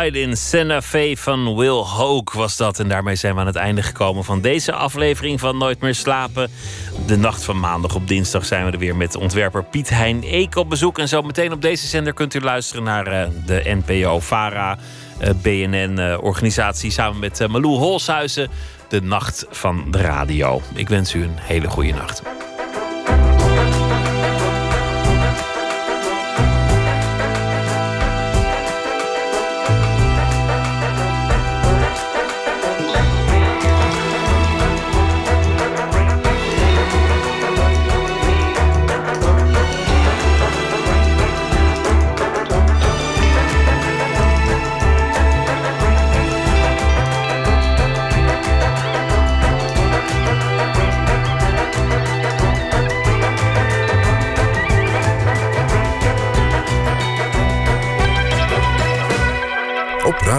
In Santa Fe van Will Hoke was dat. En daarmee zijn we aan het einde gekomen van deze aflevering van Nooit meer slapen. De nacht van maandag op dinsdag zijn we er weer met ontwerper Piet Hein Eek op bezoek. En zo meteen op deze zender kunt u luisteren naar eh, de NPO-VARA eh, BNN-organisatie samen met Malou Holshuizen. De Nacht van de Radio. Ik wens u een hele goede nacht.